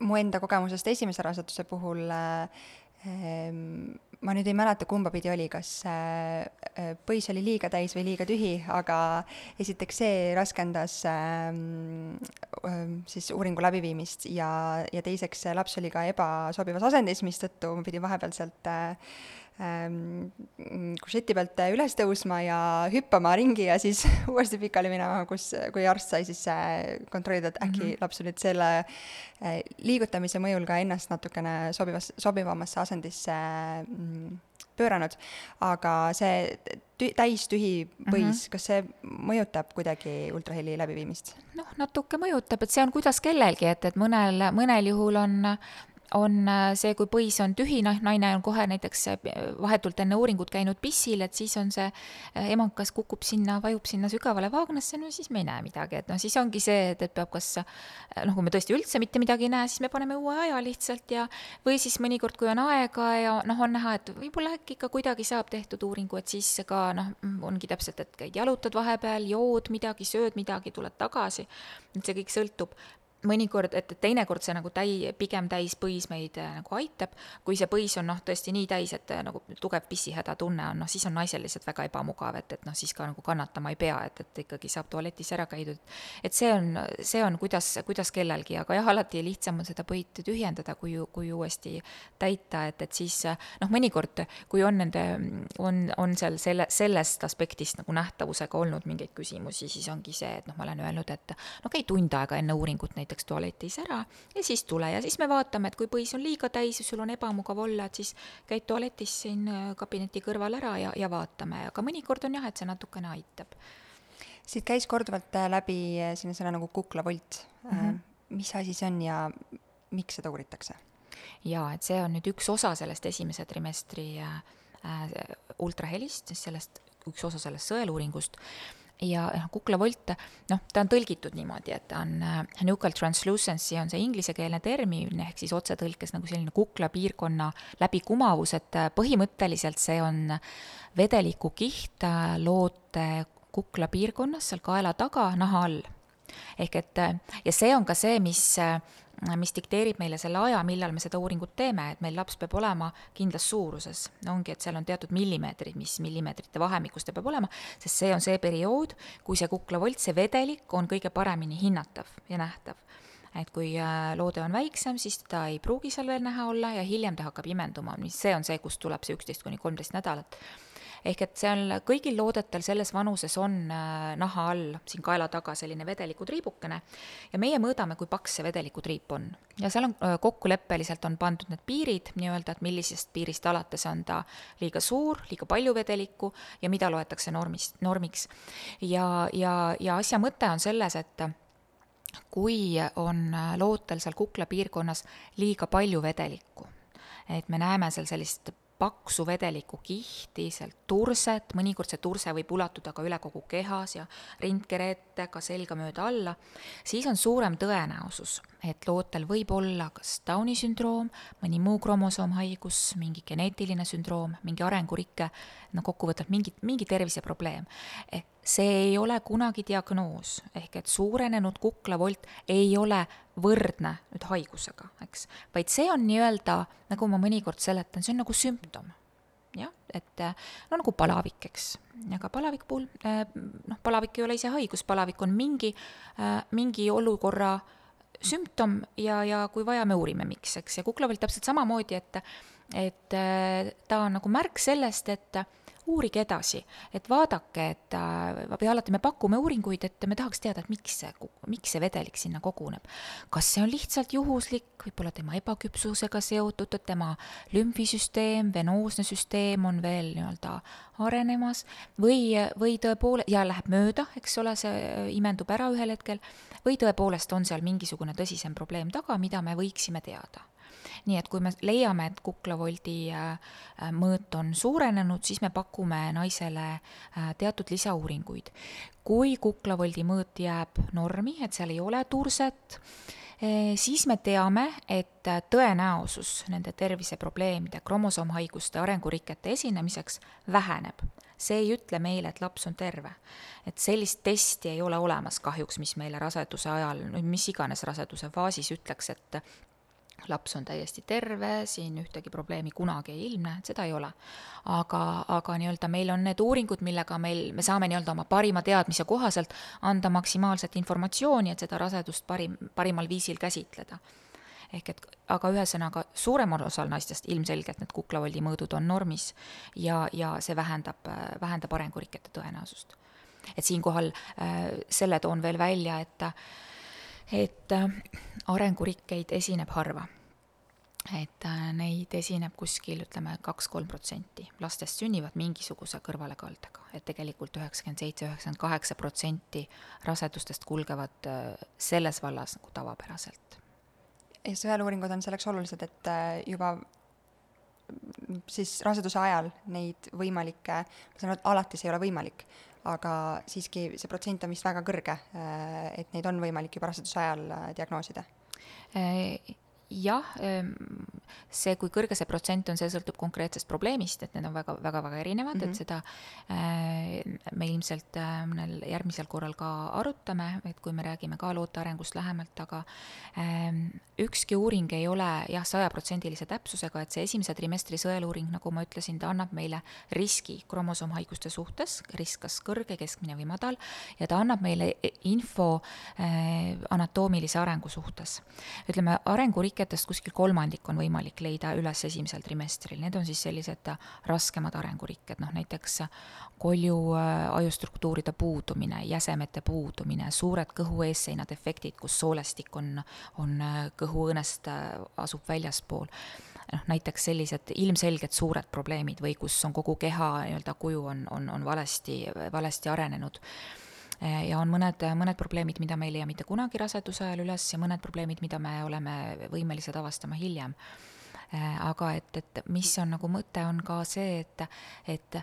Speaker 1: mu enda kogemusest esimese raseduse puhul äh, ma nüüd ei mäleta, kumba pidi oli, kas äh, põis oli liiga täis või liiga tühi, aga esiteks see raskendas ähm, ähm, siis uuringu läbiviimist ja, ja teiseks laps oli ka ebasobivas asendis, mistõttu ma pidin vahepeal sealt kušeti pealt üles tõusma ja hüppama ringi ja siis uuesti pikali minema, kus, kui arst sai siis äh, kontrollida, et äkki mm -hmm. laps nüüd selle äh, liigutamise mõjul ka ennast natukene sobivas, sobivamasse asendisse äh, pööranud, aga see tü-, täistühi põis mm, -hmm. kas see mõjutab kuidagi ultraheli läbiviimist?
Speaker 2: noh, natuke mõjutab, et see on kuidas kellelgi, et, et mõnel, mõnel juhul on on äh, see, kui põis on tühi, noh, naine on kohe näiteks äh, vahetult enne uuringut käinud pissil, et siis on see äh, emakas kukub sinna, vajub sinna sügavale vaagnasse, no siis me ei näe midagi, et noh, siis ongi see, et, et peab kas noh, kui me tõesti üldse mitte midagi ei näe, siis me paneme uue aja lihtsalt ja või siis mõnikord, kui on aega ja noh, on näha, et võib-olla äkki ikka kuidagi saab tehtud uuringu, et siis ka noh, ongi täpselt, et käid jalutad vahepeal, jood midagi, sööd midagi, tuled tagasi, et see kõik sõltub mõnikord, et teinekord see nagu täi-, pigem täispõis meid äh, nagu aitab, kui see põis on noh, tõesti nii täis, et äh, nagu tugev pissihäda tunne on, noh siis on naisel lihtsalt väga ebamugav, et, et noh, siis ka nagu kannatama ei pea, et, et ikkagi saab tualetis ära käidud. et see on, see on, kuidas, kuidas kellelgi, aga jah, alati lihtsam on seda põitu tühjendada, kui, kui uuesti täita, et, et siis noh, mõnikord, kui on nende, on, on seal selle, sellest aspektist nagu nähtavusega olnud mingeid küsimusi, siis ongi see, et noh, ma olen öelnud, et no käi tund aega enne uuringut näiteks, näiteks tualetis ära ja siis tule ja siis me vaatame, et kui põis on liiga täis ja sul on ebamugav olla, et siis käid tualetis siin äh, kabineti kõrval ära ja, ja vaatame, aga mõnikord on jah, et see natukene aitab.
Speaker 1: siit käis korduvalt äh, läbi äh, selline sõna nagu kuklavolt mm. -hmm. mis asi see on ja miks seda uuritakse?
Speaker 2: jaa, et see on nüüd üks osa sellest esimese trimestri äh, ultrahelist, sellest, üks osa sellest sõeluuringust ja noh, kuklavolt, noh, ta on tõlgitud niimoodi, et ta on äh, nuchal translucency on see inglisekeelne termin, ehk siis otsetõlkes nagu selline kuklapiirkonna läbikumavus, et äh, põhimõtteliselt see on vedelikukiht äh, loote kuklapiirkonnas, seal kaela taga, naha all. ehk et ja see on ka see, mis mis dikteerib meile selle aja, millal me seda uuringut teeme, et meil laps peab olema kindlas suuruses. ongi, et seal on teatud millimeetrid, mis millimeetrite vahemikus ta peab olema, sest see on see periood, kui see kuklavolt, see vedelik on kõige paremini hinnatav ja nähtav. Et kui äh, loode on väiksem, siis teda ei pruugi seal veel näha olla ja hiljem ta hakkab imenduma, mis see on see, kust tuleb see üksteist kuni kolmteist nädalat ehk et seal kõigil loodetel selles vanuses on äh, naha all, siin kaela taga selline vedelikutriibukene ja meie mõõdame, kui paks see vedelikutriip on. ja seal on äh, kokkuleppeliselt on pandud need piirid nii-öelda, et millisest piirist alates on ta liiga suur, liiga palju vedelikku ja mida loetakse normist, normiks. ja, ja, ja asja mõte on selles, et kui on äh, lootel seal kukla piirkonnas liiga palju vedelikku, et me näeme seal sellist paksu vedeliku kihti, sealt turset, mõnikord see turse võib ulatuda ka üle kogu kehas ja rindkere ette, ka selga mööda alla, siis on suurem tõenäosus, et lootel võib olla kas Downi sündroom, mõni muu kromosoomhaigus, mingi geneetiline sündroom, mingi arengurike, no kokkuvõtvalt mingi, mingi terviseprobleem. ehk see ei ole kunagi diagnoos, ehk et suurenenud kuklavolt ei ole võrdne nüüd haigusega, eks, vaid see on nii-öelda, nagu ma mõnikord seletan, see on nagu sümptom. jah, et no nagu palavik, eks, aga palavik puhul, eh, noh, palavik ei ole ise haigus, palavik on mingi, eh, mingi olukorra sümptom ja, ja kui vaja, me uurime, miks, eks, ja kuklavolt täpselt samamoodi, et et eh, ta on nagu märk sellest, et uurige edasi, et vaadake, et äh, või alati me pakume uuringuid, et me tahaks teada, et miks see, miks see vedelik sinna koguneb. kas see on lihtsalt juhuslik, võib-olla tema ebaküpsusega seotud, et tema lümfisüsteem, venoosne süsteem on veel nii-öelda arenemas või, või tõepoolest, ja läheb mööda, eks ole, see äh, imendub ära ühel hetkel, või tõepoolest on seal mingisugune tõsisem probleem taga, mida me võiksime teada nii et kui me leiame, et kuklavoldi äh, äh, mõõt on suurenenud, siis me pakume naisele äh, teatud lisauuringuid. kui kuklavoldi mõõt jääb normi, et seal ei ole turset, siis me teame, et tõenäosus nende terviseprobleemide, kromosoomhaiguste, arengurikete esinemiseks väheneb see ei ütle meile, et laps on terve. et sellist testi ei ole olemas kahjuks, mis meile raseduse ajal, mis iganes raseduse faasis ütleks, et laps on täiesti terve, siin ühtegi probleemi kunagi ei ilmne, seda ei ole. aga, aga nii-öelda meil on need uuringud, millega meil, me saame nii-öelda oma parima teadmise kohaselt anda maksimaalset informatsiooni, et seda rasedust parim, parimal viisil käsitleda. ehk et aga ühesõnaga, suuremal osal naistest ilmselgelt need kuklavoldi mõõdud on normis ja, ja see vähendab, vähendab arengurikete tõenäosust. et siinkohal äh, selle toon veel välja, et et äh, arengurikkeid esineb harva. et äh, neid esineb kuskil, ütleme, kaks-kolm protsenti. lastest sünnivad mingisuguse kõrvalekaldega, et tegelikult üheksakümmend seitse, üheksakümmend kaheksa protsenti rasedustest kulgevad äh, selles vallas nagu tavapäraselt.
Speaker 1: ja sõeluuringud on selleks olulised, et juba siis raseduse ajal neid võimalikke, ma saan aru, et alati see ei ole võimalik, aga siiski see protsent on vist väga kõrge, äh, et neid on võimalik juba raseduse ajal äh, diagnoosida.
Speaker 2: Äh, jah, see, kui kõrge see protsent on, see sõltub konkreetsest probleemist, et need on väga, väga, väga erinevad mm, -hmm. et mhm. seda äh, me ilmselt mõnel järgmisel korral ka arutame, et kui me räägime ka loote arengust lähemalt, aga ükski uuring ei ole jah, sajaprotsendilise täpsusega, et see esimese trimestri sõeluuring, nagu ma ütlesin, ta annab meile riski kromosoomhaiguste suhtes, risk kas kõrge, keskmine või madal, ja ta annab meile info äh, anatoomilise arengu suhtes. ütleme, arenguriik riketest kuskil kolmandik on võimalik leida üles esimesel trimestril, need on siis sellised raskemad arengurikked, noh näiteks kolju äh, ajustruktuuride puudumine, jäsemete puudumine, suured kõhu-eesseina defektid, kus soolestik on, on äh, kõhuõõnest, äh, asub väljaspool. noh, näiteks sellised ilmselged suured probleemid või kus on kogu keha nii-öelda kuju on, on, on valesti, valesti arenenud ja on mõned, mõned probleemid, mida me ei leia mitte kunagi raseduse ajal üles ja mõned probleemid, mida me oleme võimelised avastama hiljem. Eh, aga et, et mis on nagu mõte, on ka see, et, et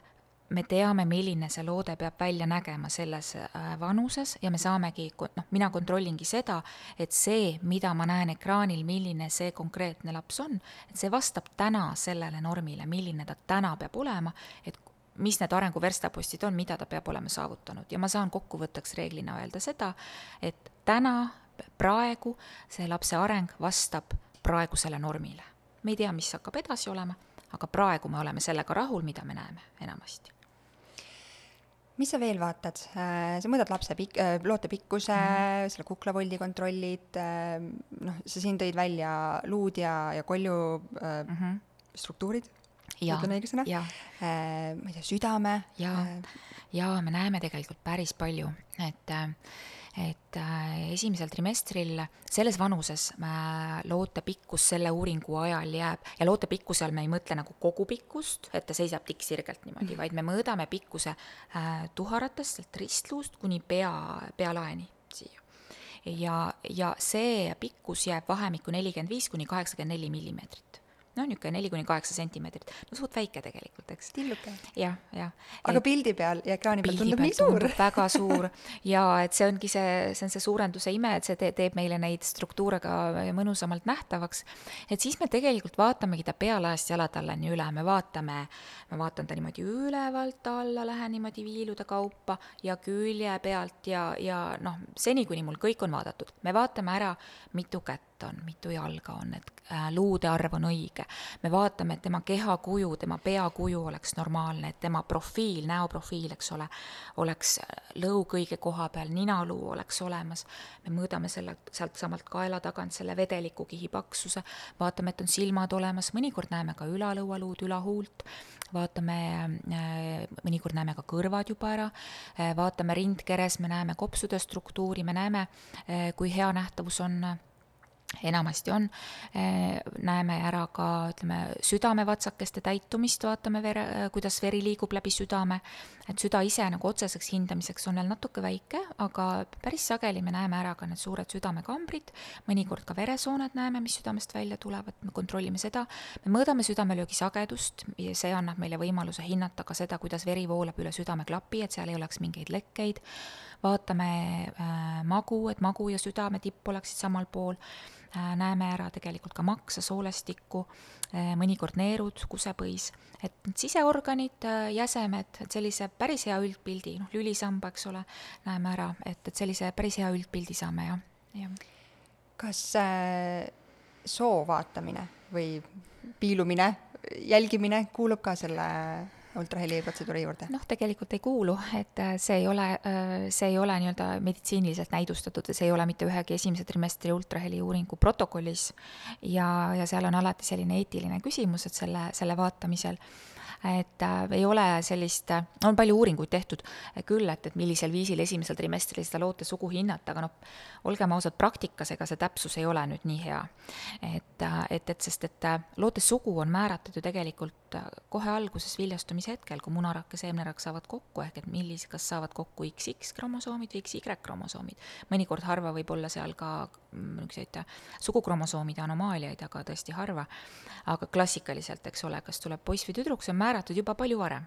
Speaker 2: me teame, milline see loode peab välja nägema selles äh, vanuses ja me saamegi, noh, mina kontrollingi seda, et see, mida ma näen ekraanil, milline see konkreetne laps on, et see vastab täna sellele normile, milline ta täna peab olema, et mis need arenguverstapostid on, mida ta peab olema saavutanud ja ma saan kokkuvõtteks reeglina öelda seda, et täna, praegu see lapse areng vastab praegusele normile. me ei tea, mis hakkab edasi olema, aga praegu me oleme sellega rahul, mida me näeme enamasti
Speaker 1: mis sa veel vaatad, äh, sa mõõdad lapse pik-, äh, loote pikkuse mm, -hmm. selle kuklavoldi kontrollid, äh, noh, sa siin tõid välja luud ja, ja kolju mm -hmm. struktuurid ütlen õige sõna? Äh, ma ei tea, südame.
Speaker 2: ja äh,, ja me näeme tegelikult päris palju, et et äh, esimesel trimestril selles vanuses äh, loote pikkus selle uuringu ajal jääb ja loote pikkuse all me ei mõtle nagu kogu pikkust, et ta seisab tikksirgelt niimoodi, vaid me mõõdame pikkuse äh, tuharatest, sealt ristluust kuni pea, pealaeni siia. Ja, ja see pikkus jääb vahemikku nelikümmend viis kuni kaheksakümmend neli millimeetrit noh, niisugune neli kuni kaheksa sentimeetrit, no suht väike tegelikult, eks.
Speaker 1: tilluke.
Speaker 2: jah, jah.
Speaker 1: aga et, pildi peal ja ekraani peal tundub nii suur.
Speaker 2: väga suur ja et see ongi see, see on see suurenduse ime, et see te, teeb meile neid struktuure ka mõnusamalt nähtavaks. et siis me tegelikult vaatamegi ta pealaest jalatallani üle, me vaatame, ma vaatan ta niimoodi ülevalt alla, lähen niimoodi viilude kaupa ja külje pealt ja, ja noh, seni, kuni mul kõik on vaadatud, me vaatame ära, mitu kätt ta on, mitu jalga on, et äh, luude arv on õige. me vaatame, et tema kehakuju, tema peakuju oleks normaalne, et tema profiil, näoprofiil, eks ole, oleks lõug õige koha peal, ninaluu oleks olemas. me mõõdame selle, sealtsamalt kaela tagant selle vedelikukihi paksuse, vaatame, et on silmad olemas, mõnikord näeme ka ülalõualuud, ülahuult, vaatame, mõnikord näeme ka kõrvad juba ära, vaatame rindkeres, me näeme kopsude struktuuri, me näeme, kui hea nähtavus on enamasti on, eh, näeme ära ka ütleme, südamevatsakeste täitumist, vaatame vere, kuidas veri liigub läbi südame, et süda ise nagu otseseks hindamiseks on veel natuke väike, aga päris sageli me näeme ära ka need suured südamekambrid, mõnikord ka veresooned näeme, mis südamest välja tulevad, me kontrollime seda, me mõõdame südamelöögi sagedust ja see annab meile võimaluse hinnata ka seda, kuidas veri voolab üle südameklapi, et seal ei oleks mingeid lekkeid, vaatame äh, magu, et magu ja südame tipp oleksid samal pool. Äh, näeme ära tegelikult ka maksa, soolestikku, äh, mõnikord neerud, kusepõis, et siseorganid, jäsemed, et sellise päris hea üldpildi, noh, lülisamba, eks ole, näeme ära, et, et sellise päris hea üldpildi saame, jah, jah.
Speaker 1: kas äh, soo vaatamine või piilumine, jälgimine kuulub ka selle ultraheli protseduuri juurde?
Speaker 2: noh, tegelikult ei kuulu, et äh, see ei ole, äh, see ei ole nii-öelda meditsiiniliselt näidustatud ja see ei ole mitte ühegi esimese trimestri ultraheli uuringu protokollis ja, ja seal on alati selline eetiline küsimus, et selle, selle vaatamisel et äh, ei ole sellist, äh, on palju uuringuid tehtud äh, küll, et, et millisel viisil esimesel trimestril seda loote sugu hinnata, aga noh, olgem ausad, praktikas ega see täpsus ei ole nüüd nii hea. et, et, et sest, et loote sugu on määratud ju tegelikult kohe alguses viljastumise hetkel, kui munarakk ja seemnerakk saavad kokku, ehk et millise, kas saavad kokku XX kromosoomid või XY kromosoomid. mõnikord harva võib olla seal ka mm, niisuguseid sugukromosoomide anomaaliaid, aga tõesti harva. aga klassikaliselt, eks ole, kas tuleb poiss või tüdruk, see on määratud määratud juba palju varem.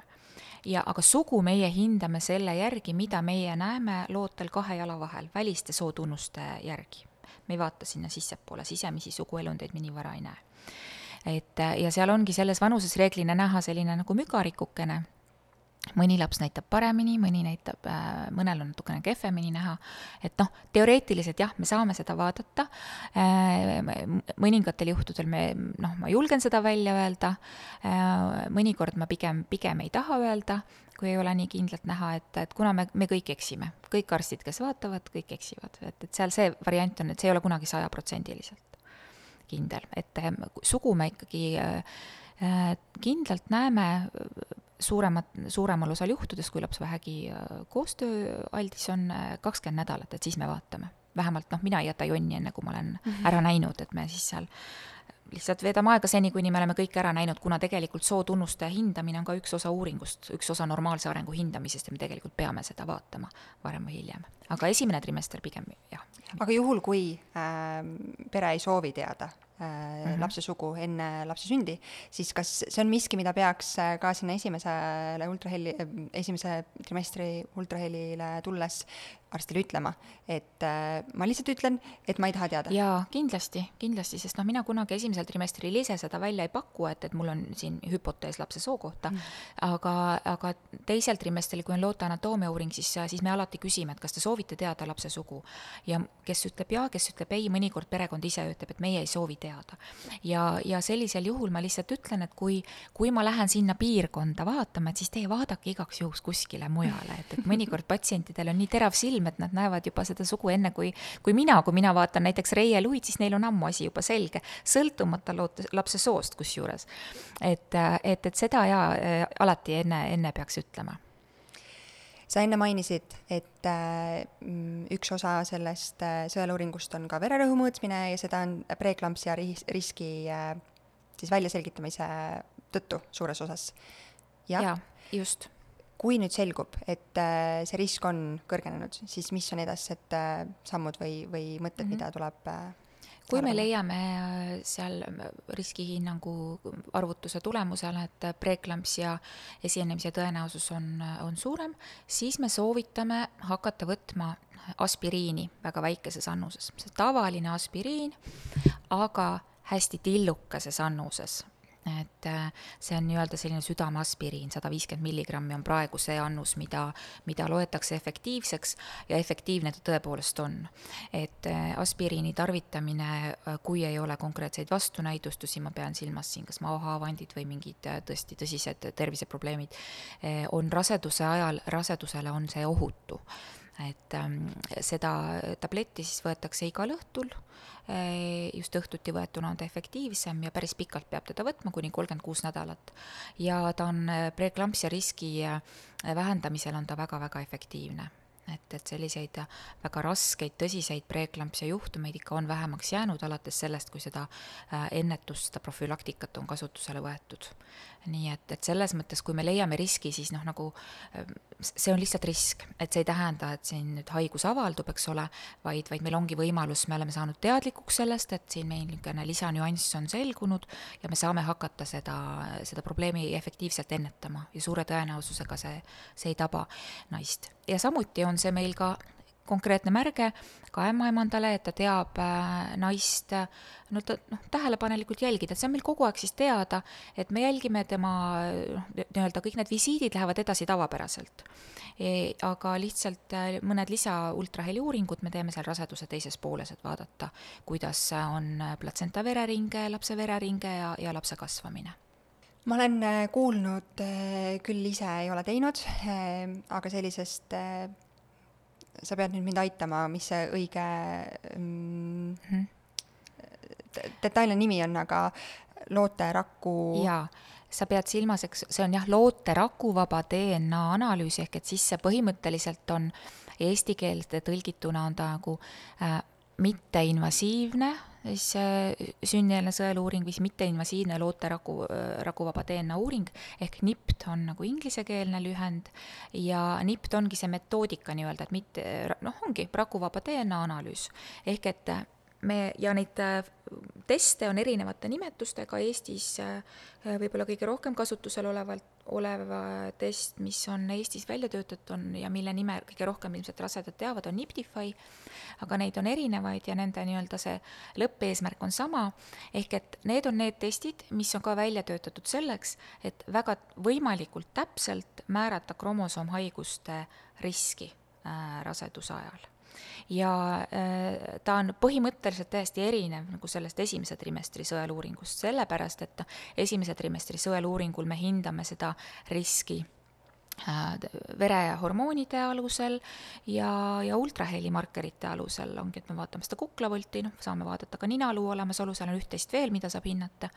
Speaker 2: ja aga sugu meie hindame selle järgi, mida meie näeme lootel kahe jala vahel, väliste sootunnuste järgi. me ei vaata sinna sissepoole, sisemisi suguelundeid me nii vara ei näe. et ja seal ongi selles vanuses reeglina näha selline nagu mügarikukene mõni laps näitab paremini, mõni näitab, äh, mõnel on natukene kehvemini näha, et noh, teoreetiliselt jah, me saame seda vaadata, äh, mõningatel juhtudel me noh, ma julgen seda välja öelda, äh, mõnikord ma pigem, pigem ei taha öelda, kui ei ole nii kindlalt näha, et, et kuna me, me kõik eksime, kõik arstid, kes vaatavad, kõik eksivad, et, et seal see variant on, et see ei ole kunagi sajaprotsendiliselt kindel, et sugu me ikkagi kindlalt näeme suuremat, suuremal osal juhtudest, kui laps vähegi äh, koostööaldis on, äh, kakskümmend nädalat, et siis me vaatame. vähemalt noh, mina ei jäta jonni, enne kui ma olen mm -hmm. ära näinud, et me siis seal lihtsalt veedame aega seni, kuni me oleme kõik ära näinud, kuna tegelikult sootunnuste hindamine on ka üks osa uuringust, üks osa normaalse arengu hindamisest ja me tegelikult peame seda vaatama varem või hiljem. aga esimene trimester pigem jah.
Speaker 1: aga juhul, kui äh, pere ei soovi teada mm -hmm. lapse sugu enne lapse sündi, siis kas see on miski, mida peaks äh, ka sinna esimesele ultraheli, äh, esimese trimestri ultrahelile tulles arstile ütlema, et äh, ma lihtsalt ütlen, et ma ei taha teada.
Speaker 2: jaa, kindlasti, kindlasti, sest noh, mina kunagi esimesel trimestril ise seda välja ei paku, et, et mul on siin hüpotees lapse soo kohta mm., aga, aga teisel trimestril, kui on loote anaatoomia uuring, siis, siis me alati küsime, et kas te soovite teada lapse sugu. ja kes ütleb jaa, kes ütleb ei, mõnikord perekond ise ütleb, et meie ei soovi teada. Ja, ja sellisel juhul ma lihtsalt ütlen, et kui, kui ma lähen sinna piirkonda vaatama, et siis teie vaadake igaks juhuks kuskile mujale, et, et mõnikord patsientidel on nii terav silm, et nad näevad juba seda sugu enne kui, kui mina, kui mina vaatan näiteks Reie Luid, siis neil on ammu asi juba selge, sõltumata loote, lapse soost kusjuures. et, et, et seda jaa, alati enne, enne peaks ütlema
Speaker 1: sa enne mainisid, et äh, üks osa sellest äh, sõeluuringust on ka vererõhu mõõtmine ja seda on preeklampsia ris-, riski äh, siis väljaselgitamise tõttu suures osas.
Speaker 2: jah ja, just.
Speaker 1: kui nüüd selgub, et äh, see risk on kõrgenenud, siis mis on edasised äh, sammud või, või mõtted mm, -hmm. mida tuleb äh,
Speaker 2: kui me leiame äh, seal äh, riskihinnangu arvutuse tulemusel, et preeklampsia esinemise tõenäosus on, äh, on suurem, siis me soovitame hakata võtma aspiriini väga väikeses annuses. see tavaline aspiriin, aga hästi tillukeses annuses et äh, see on nii-öelda selline südameaspiriin, sada viiskümmend milligrammi on praegu see annus, mida, mida loetakse efektiivseks ja efektiivne ta tõepoolest on. et äh, aspiriini tarvitamine, äh, kui ei ole konkreetseid vastunäidustusi, ma pean silmas siin kas maohaavandid või mingid tõesti tõsised terviseprobleemid, on raseduse ajal, rasedusele on see ohutu et ähm, seda tabletti siis võetakse igal õhtul, äh, just õhtuti võetuna on ta efektiivsem ja päris pikalt peab teda võtma, kuni kolmkümmend kuus nädalat. ja ta on äh, preeklampsia riski äh, vähendamisel on ta väga-väga efektiivne. Et, et selliseid väga raskeid, tõsiseid preeklampsia juhtumeid ikka on vähemaks jäänud, alates sellest, kui seda ennetust, seda profülaktikat on kasutusele võetud nii et, et selles mõttes, kui me leiame riski, siis noh, nagu ähm, see on lihtsalt risk, et see ei tähenda, et siin nüüd haigus avaldub, eks ole, vaid, vaid meil ongi võimalus, me oleme saanud teadlikuks sellest, et siin meil niisugune lisanüanss on selgunud ja me saame hakata seda, seda probleemi efektiivselt ennetama ja suure tõenäosusega see, see ei taba naist. ja samuti on see meil ka konkreetne märge ka ämmaemandale, et ta teab äh, naist no ta noh, tähelepanelikult jälgida, et see on meil kogu aeg siis teada, et me jälgime tema noh, nii-öelda kõik need visiidid lähevad edasi tavapäraselt e,. aga lihtsalt äh, mõned lisa ultraheliuuringud me teeme seal raseduse teises pooles, et vaadata, kuidas on platsenta vereringe, lapse vereringe ja, ja lapse kasvamine
Speaker 1: ma olen äh, kuulnud, küll ise ei ole teinud, aga sellisest sa pead nüüd mind aitama, mis see õige mm, -hmm. detailne nimi on, aga looteraku
Speaker 2: jaa, sa pead silmas, eks see on jah, looterakuvaba DNA analüüs, ehk et siis see põhimõtteliselt on eesti keelde tõlgituna on ta nagu äh, mitteinvasiivne siis sünnieelne sõeluuring siis mitteinvasiivne looteraku, äh, rakuvaba DNA uuring ehk NIPT on nagu inglisekeelne lühend ja NIPT ongi see metoodika nii-öelda, et mitte noh, ongi rakuvaba DNA analüüs. Ehk et me ja neid äh, teste on erinevate nimetustega, Eestis võib-olla kõige rohkem kasutusel olevalt, olev test, mis on Eestis välja töötatud, on ja mille nime kõige rohkem ilmselt rasedad teavad, on Niptify. Aga neid on erinevaid ja nende nii-öelda see lõppeesmärk on sama, ehk et need on need testid, mis on ka välja töötatud selleks, et väga võimalikult täpselt määrata kromosoomhaiguste riski äh, raseduse ajal ja äh, ta on põhimõtteliselt täiesti erinev nagu sellest esimese trimestri sõeluuringust, sellepärast et esimese trimestri sõeluuringul me hindame seda riski Äh, verehormoonide alusel ja, ja ultrahelimarkerite alusel ongi, et me vaatame seda kuklavolti, noh, saame vaadata ka ninaluu olemasolu, seal on üht-teist veel, mida saab hinnata.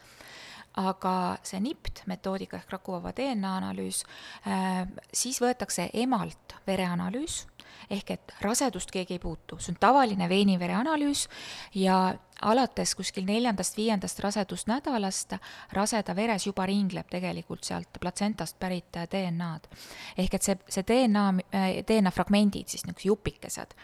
Speaker 2: aga see NIPT metoodika ehk rakuvaba DNA analüüs äh,, siis võetakse emalt vereanalüüs ehk et rasedust keegi ei puutu, see on tavaline veinivere analüüs ja alates kuskil neljandast-viiendast rasedusnädalast raseda veres juba ringleb tegelikult sealt platsentast pärit DNA-d. ehk et see, see DNA, DNA fragmendid, siis niisugused jupikesed,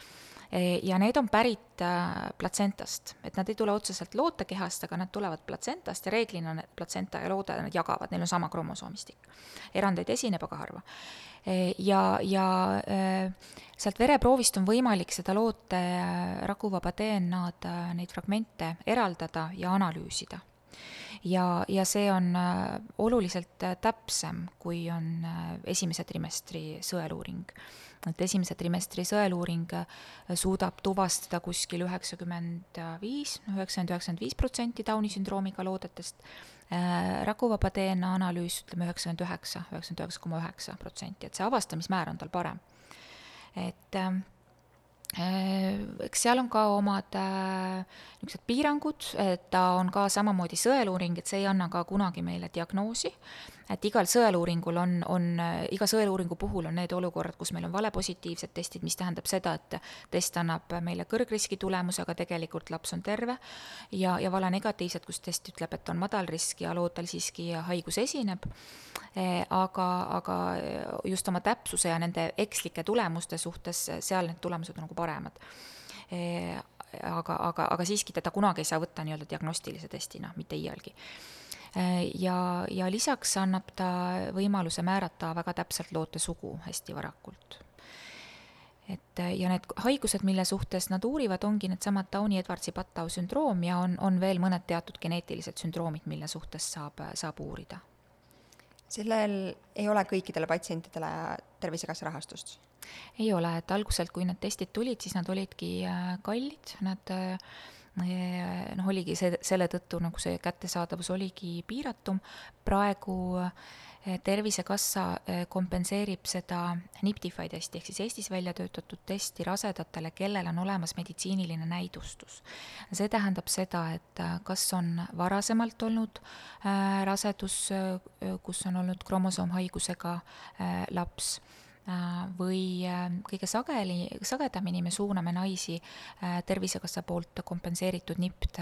Speaker 2: ja need on pärit äh, platsentast, et nad ei tule otseselt lootekehast, aga nad tulevad platsentast ja reeglina need platsenta ja loode, nad jagavad, neil on sama kromosoomistik. erandeid esineb, aga harva ja, ja äh, sealt vereproovist on võimalik seda loote äh, rakuvaba DNA-d, äh, neid fragmente eraldada ja analüüsida. ja, ja see on oluliselt täpsem, kui on esimese trimestri sõeluuring. Et esimese trimestri sõeluuring suudab tuvastada kuskil üheksakümmend viis, üheksakümmend, üheksakümmend viis protsenti Downi sündroomiga loodetest Äh, rakuvaba DNA analüüs ütleme üheksakümmend üheksa, üheksakümmend üheksa koma üheksa protsenti, et see avastamismäär on tal parem. et ähm, äh, eks seal on ka omad äh, niisugused piirangud, et ta on ka samamoodi sõeluuring, et see ei anna ka kunagi meile diagnoosi äh,, et igal sõeluuringul on, on, iga sõeluuringu puhul on need olukorrad, kus meil on valepositiivsed testid, mis tähendab seda, et test annab meile kõrgriski tulemuse, aga tegelikult laps on terve, ja, ja valenegatiivsed, kus test ütleb, et on madal risk ja loodal siiski haigus esineb, e, aga, aga just oma täpsuse ja nende ekslike tulemuste suhtes, seal need tulemused on nagu paremad. E, aga, aga, aga siiski teda kunagi ei saa võtta nii-öelda diagnostilise testina, mitte iialgi ja, ja lisaks annab ta võimaluse määrata väga täpselt loote sugu hästi varakult. et ja need haigused, mille suhtes nad uurivad, ongi needsamad Downi-Edwardsi-Pattau sündroom ja on, on veel mõned teatud geneetilised sündroomid, mille suhtes saab, saab uurida.
Speaker 1: sellel ei ole kõikidele patsientidele Tervisekassa rahastust?
Speaker 2: ei ole, et alguselt, kui need testid tulid, siis nad olidki äh, kallid, nad äh, noh, oligi see, selle tõttu nagu see kättesaadavus oligi piiratum, praegu eh, Tervisekassa eh, kompenseerib seda Niptify testi ehk siis Eestis välja töötatud testi rasedatele, kellel on olemas meditsiiniline näidustus. see tähendab seda, et eh, kas on varasemalt olnud rasedus, kus on olnud kromosoomhaigusega laps või äh, kõige sageli, sagedamini me suuname naisi äh, Tervisekassa poolt kompenseeritud NIPT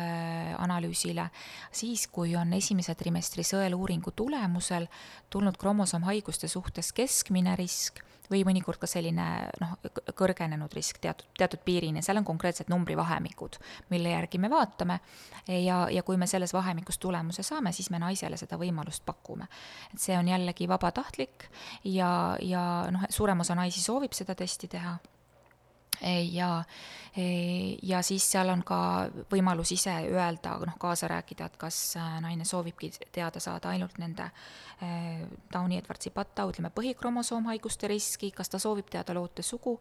Speaker 2: analüüsile. Siis, kui on esimese trimestri sõeluuringu tulemusel tulnud kromosoomhaiguste suhtes keskmine risk või mõnikord ka selline noh, kõrgenenud risk teatud, teatud piirini, seal on konkreetsed numbrivahemikud, mille järgi me vaatame. Ja, ja kui me selles vahemikus tulemuse saame, siis me naisele seda võimalust pakume. et see on jällegi vabatahtlik ja, ja noh, suurem osa naisi soovib seda testi teha ja, ja siis seal on ka võimalus ise öelda, noh, kaasa rääkida, et kas äh, naine soovibki teada saada ainult nende äh, Downi-Edwardsi-Pattau, ütleme, põhikromosoomhaiguste riski, kas ta soovib teada loote sugu,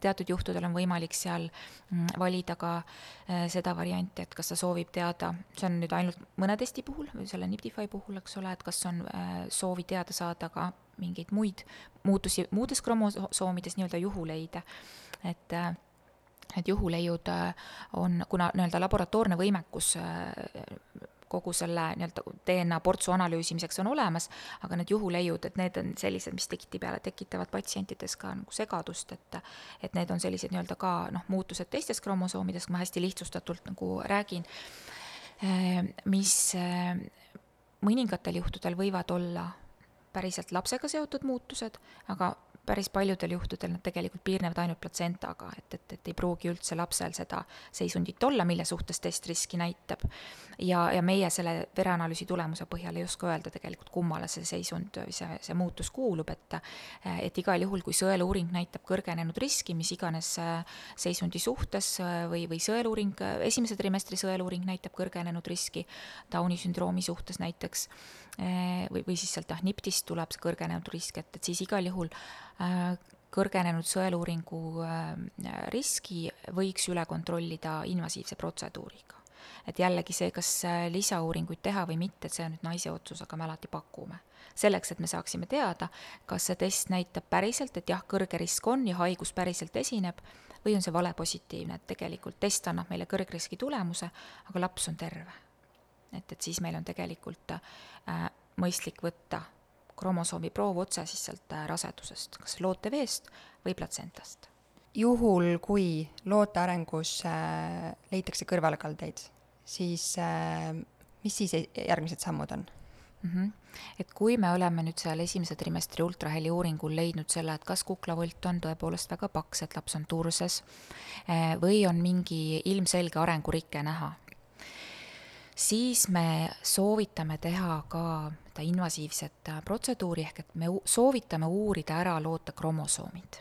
Speaker 2: teatud juhtudel on võimalik seal mm, valida ka äh, seda varianti, et kas ta soovib teada, see on nüüd ainult mõne testi puhul, selle Niptify puhul, eks ole, et kas on soovi teada saada ka mingeid muid muutusi muudes kromosoomides, nii-öelda juhuleide et äh, et juhuleiud äh, on, kuna nii-öelda laboratoorne võimekus äh, kogu selle nii-öelda DNA portsu analüüsimiseks on olemas, aga need juhuleiud, et need on sellised, mis tihtipeale tekitavad patsientides ka nagu segadust, et et need on sellised nii-öelda ka noh, muutused teistes kromosoomides, ma hästi lihtsustatult nagu räägin, mis mõningatel juhtudel võivad olla päriselt lapsega seotud muutused, aga päris paljudel juhtudel nad tegelikult piirnevad ainult platsentaga, et, et, et ei pruugi üldse lapsel seda seisundit olla, mille suhtes test riski näitab. ja, ja meie selle vereanalüüsi tulemuse põhjal ei oska öelda tegelikult, kummale see seisund, see, see muutus kuulub, et et igal juhul, kui sõeluuring näitab kõrgenenud riski mis iganes seisundi suhtes või, või sõeluuring, esimese trimestri sõeluuring näitab kõrgenenud riski Downi sündroomi suhtes näiteks, või, või siis sealt jah, NIPT-ist tuleb see kõrgenenud risk, et, et siis igal juhul Äh, kõrgenenud sõeluuringu äh, riski võiks üle kontrollida invasiivse protseduuriga. et jällegi see, kas äh, lisauuringuid teha või mitte, see on nüüd naise otsus, aga me alati pakume. selleks, et me saaksime teada, kas see test näitab päriselt, et jah, kõrge risk on ja haigus päriselt esineb, või on see vale positiivne, et tegelikult test annab meile kõrgriski tulemuse, aga laps on terve. Et, et siis meil on tegelikult äh, mõistlik võtta kromosoomi proov otse siis sealt äh, rasedusest, kas looteveest või platsentast.
Speaker 1: juhul, kui loote arengus äh, leitakse kõrvalkaldeid, siis äh, mis siis e-, järgmised sammud on?
Speaker 2: Mm -hmm. et kui me oleme nüüd seal esimese trimestri ultraheli uuringul leidnud selle, et kas kuklavolt on tõepoolest väga paks, et laps on turses äh, või on mingi ilmselge arengurike näha, siis me soovitame teha ka seda invasiivset äh, protseduuri, ehk et me soovitame uurida ära loote kromosoomid.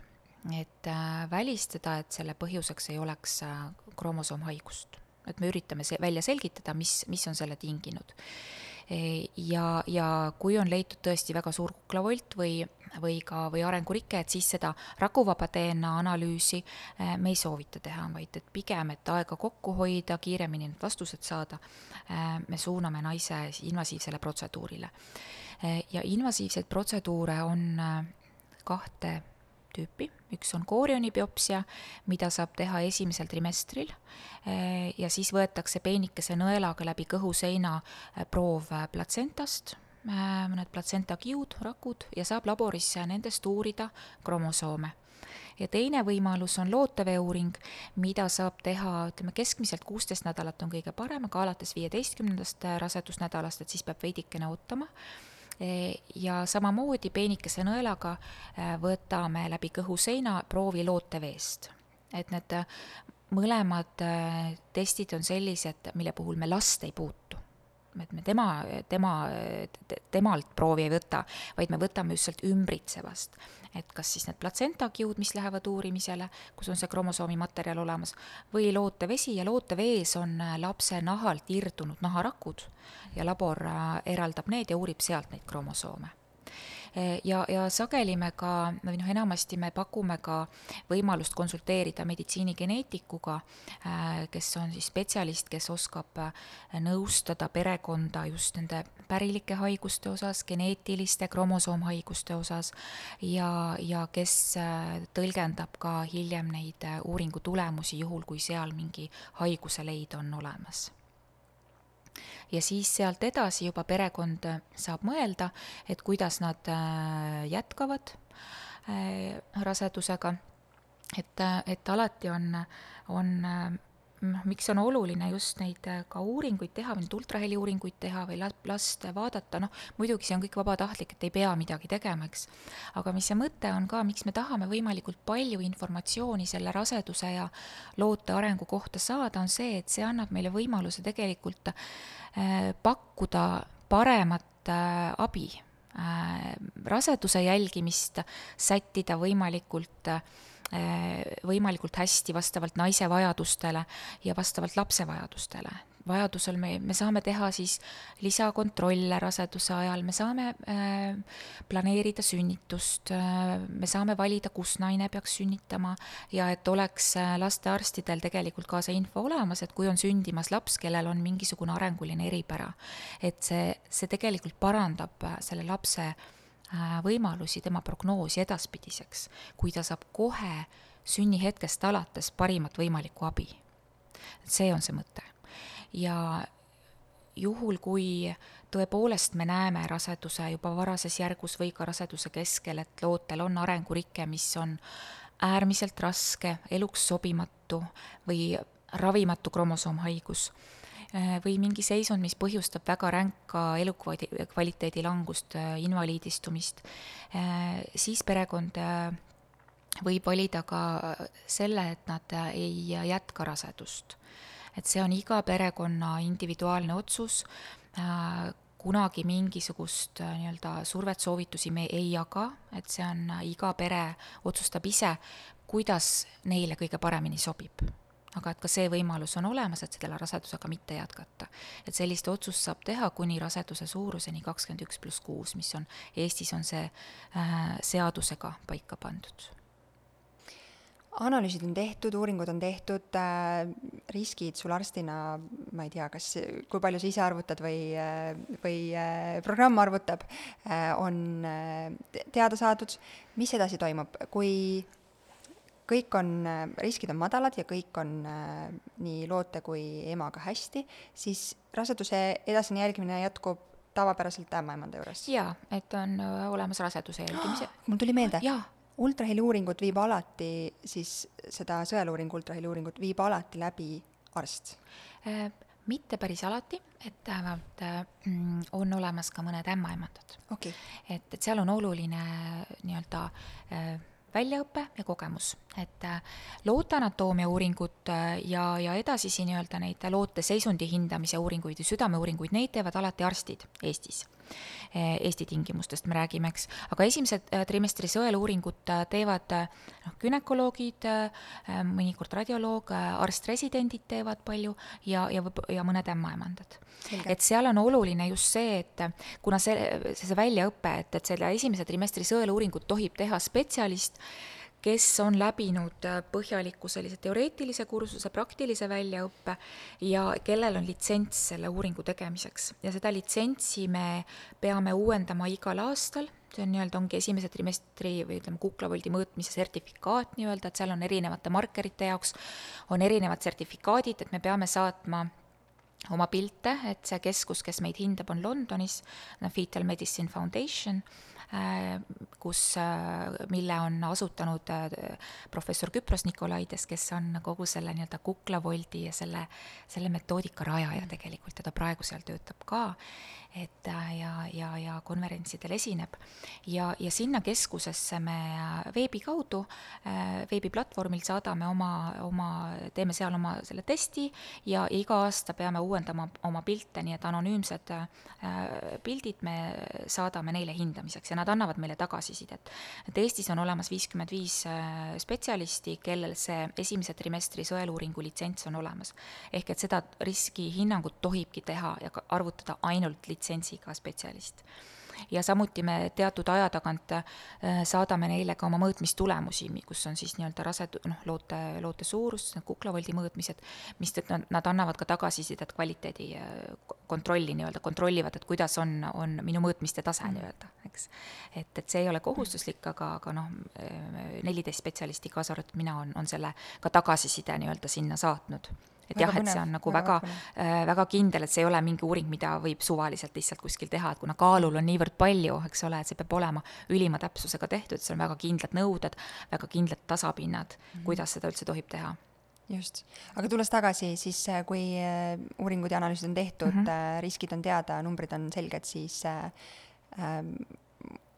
Speaker 2: et äh, välistada, et selle põhjuseks ei oleks äh, kromosoomhaigust. et me üritame see välja selgitada, mis, mis on selle tinginud. E, ja, ja kui on leitud tõesti väga suur kuklavolt või või ka, või arengurike, et siis seda rakuvaba DNA analüüsi äh, me ei soovita teha, vaid et pigem, et aega kokku hoida, kiiremini need vastused saada, äh, me suuname naise invasiivsele protseduurile. Äh, ja invasiivseid protseduure on kahte tüüpi, üks on koorioni biopsia, mida saab teha esimesel trimestril ja siis võetakse peenikese nõelaga läbi kõhuseina proov platsentast mõned platsentakihud, rakud ja saab laboris nendest uurida kromosoome. ja teine võimalus on lootevee uuring, mida saab teha, ütleme keskmiselt kuusteist nädalat on kõige parem, aga alates viieteistkümnendast rasedusnädalast, et siis peab veidikene ootama e, ja samamoodi peenikese nõelaga äh, võtame läbi kõhuseina proovi looteveest. et need mõlemad äh, testid on sellised, mille puhul me last ei puutu et me tema, tema, temalt proovi ei võta, vaid me võtame just sealt ümbritsevast. et kas siis need platsentakjud, mis lähevad uurimisele, kus on see kromosoomi materjal olemas, või lootevesi ja lootevees on lapse nahalt irdunud naharakud ja labor eraldab need ja uurib sealt neid kromosoome ja, ja sageli me ka, või noh, enamasti me pakume ka võimalust konsulteerida meditsiinigeneetikuga, eh, kes on siis spetsialist, kes oskab eh, nõustada perekonda just nende pärilike haiguste osas, geneetiliste kromosoomhaiguste osas ja, ja kes tõlgendab ka hiljem neid uuringu tulemusi, juhul kui seal mingi haiguse leid on olemas ja siis sealt edasi juba perekond saab mõelda, et kuidas nad äh, jätkavad äh, rasedusega. et, et alati on, on noh, miks on oluline just neid äh, ka uuringuid teha või neid ultraheliuuringuid teha või last vaadata, noh, muidugi see on kõik vabatahtlik, et ei pea midagi tegema, eks. aga mis see mõte on ka, miks me tahame võimalikult palju informatsiooni selle raseduse ja loote arengu kohta saada, on see, et see annab meile võimaluse tegelikult äh, pakkuda paremat äh, abi raseduse jälgimist sättida võimalikult äh, võimalikult hästi vastavalt naise vajadustele ja vastavalt lapse vajadustele. vajadusel me, me saame teha siis lisakontrolle raseduse ajal, me saame äh, planeerida sünnitust äh,, me saame valida, kus naine peaks sünnitama ja et oleks lastearstidel tegelikult ka see info olemas, et kui on sündimas laps, kellel on mingisugune arenguline eripära, et see, see tegelikult parandab selle lapse võimalusi tema prognoosi edaspidiseks, kui ta saab kohe sünnihetkest alates parimat võimalikku abi. see on see mõte. ja juhul, kui tõepoolest me näeme raseduse juba varases järgus või ka raseduse keskel, et lootel on arengurike, mis on äärmiselt raske, eluks sobimatu või ravimatu kromosoomhaigus Äh, või mingi seisund, mis põhjustab väga ränka elukvaliteedi langust, äh, invaliidistumist, äh, siis perekond võib valida ka selle, et nad ei jätka rasedust. et see on iga perekonna individuaalne otsus, kunagi mingisugust nii-öelda survet, soovitusi me ei jaga, et see on, iga pere otsustab ise, kuidas neile kõige paremini sobib aga et ka see võimalus on olemas, et selle rasedusega mitte jätkata. et sellist otsust saab teha kuni raseduse suuruseni kakskümmend üks pluss kuus, mis on, Eestis on see äh, seadusega paika pandud
Speaker 1: analüüsid on tehtud, uuringud on tehtud äh,, riskid sul arstina, ma ei tea, kas, kui palju sa ise arvutad või, äh, või äh, programm arvutab äh,, on äh, teada saadud. mis edasi toimub, kui kõik on, riskid on madalad ja kõik on äh, nii loote kui emaga hästi, siis raseduse edasine jälgimine jätkub tavapäraselt ämmaemanda juures?
Speaker 2: jaa, et on äh, olemas raseduse jälgimise oh,.
Speaker 1: mul tuli meelde. ultraheliuuringut viib alati siis, seda sõeluuringu ultraheliuuringut viib alati läbi arst
Speaker 2: äh,? mitte päris alati, et vähemalt äh, mm, on olemas ka mõned ämmaemandad
Speaker 1: okay..
Speaker 2: et, et seal on oluline nii-öelda äh, väljaõpe ja kogemus, et äh, looteanatoomia uuringut äh, ja, ja edasisi nii-öelda neid loote seisundi hindamise uuringuid ja südameuuringuid, neid teevad alati arstid Eestis Eesti tingimustest me räägime, eks, aga esimese äh, trimestri sõeluuringut äh, teevad noh, gümnakoloogid, mõnikord radioloog, arst-residendid teevad palju ja, ja ja mõned ämmaemandad. et seal on oluline just see, et kuna see, see, see väljaõpe, et, et selle esimese trimestri sõeluuringut tohib teha spetsialist, kes on läbinud äh, põhjaliku sellise teoreetilise kursuse, praktilise väljaõppe ja kellel on litsents selle uuringu tegemiseks. ja seda litsentsi me peame uuendama igal aastal, see on nii-öelda, ongi esimese trimestri või ütleme, kuklavoldi mõõtmise sertifikaat nii-öelda, et seal on erinevate markerite jaoks, on erinevad sertifikaadid, et me peame saatma oma pilte, et see keskus, kes meid hindab, on Londonis, Fetal Medicine Foundation kus, mille on asutanud professor Küpros Nikolaides, kes on kogu selle nii-öelda kuklavoldi ja selle, selle metoodika rajaja tegelikult ja ta praegu seal töötab ka et äh, ja, ja, ja konverentsidel esineb. ja, ja sinna keskusesse me äh, veebi kaudu, äh, veebiplatvormilt saadame oma, oma, teeme seal oma selle testi ja iga aasta peame uuendama oma pilte, nii et anonüümsed pildid me saadame neile hindamiseks ja nad annavad meile tagasisidet. et Eestis on olemas viiskümmend viis spetsialisti, kellel see esimese trimestri sõeluuringu litsents on olemas. ehk et seda riskihinnangut tohibki teha ja arvutada ainult litsentsi litsentsiga spetsialist. ja samuti me teatud aja tagant äh, saadame neile ka oma mõõtmistulemusi, kus on siis nii-öelda rased-, noh, loote, loote suurus, kuklavoldi mõõtmised, mistõttu nad annavad ka tagasisidet kvaliteedi äh, kontrolli nii-öelda, kontrollivad, et kuidas on, on minu mõõtmiste tase mm. nii-öelda, eks. et, et see ei ole kohustuslik, aga, aga noh, neliteist spetsialisti, kaasa arvatud mina, on, on selle ka tagasiside nii-öelda sinna saatnud et väga jah, et see on nagu väga, väga, äh, väga kindel, et see ei ole mingi uuring, mida võib suvaliselt lihtsalt kuskil teha, et kuna kaalul on niivõrd palju, eks ole, et see peab olema ülima täpsusega tehtud, seal on väga kindlad nõuded, väga kindlad tasapinnad mm, -hmm. kuidas seda üldse tohib teha
Speaker 1: just, aga tulles tagasi, siis äh, kui äh, uuringud ja analüüsid on tehtud mm, -hmm. riskid on teada, numbrid on selged, siis äh,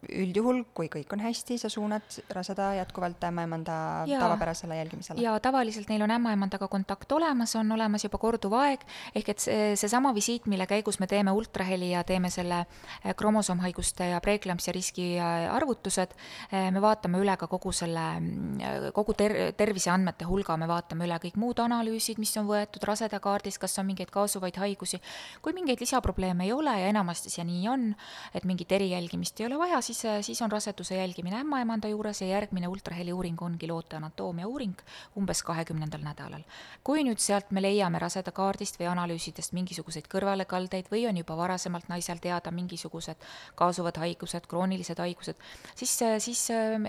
Speaker 1: üldjuhul, kui kõik on hästi, sa suunad raseda jätkuvalt ämmaemanda tavapärasele jälgimisele?
Speaker 2: jaa, tavaliselt neil on ämmaemandaga kontakt olemas, on olemas juba korduv aeg, ehk et see, seesama visiit, mille käigus me teeme ultraheli ja teeme selle eh, kromosoomhaiguste ja preeklampsia riski eh, arvutused, eh, me vaatame üle ka kogu selle, mm, kogu ter-, terviseandmete hulga, me vaatame üle kõik muud analüüsid, mis on võetud rasedakaardis, kas on mingeid kaasuvaid haigusi, kui mingeid lisaprobleeme ei ole ja enamasti see nii on, et mingit erijälgimist ei ole vaja, siis siis, siis on raseduse jälgimine ämmaemanda juures ja järgmine ultraheli uuring ongi loote anaatoomia uuring umbes kahekümnendal nädalal. kui nüüd sealt me leiame raseda kaardist või analüüsidest mingisuguseid kõrvalekaldeid või on juba varasemalt naisel teada mingisugused kaasuvad haigused, kroonilised haigused, siis, siis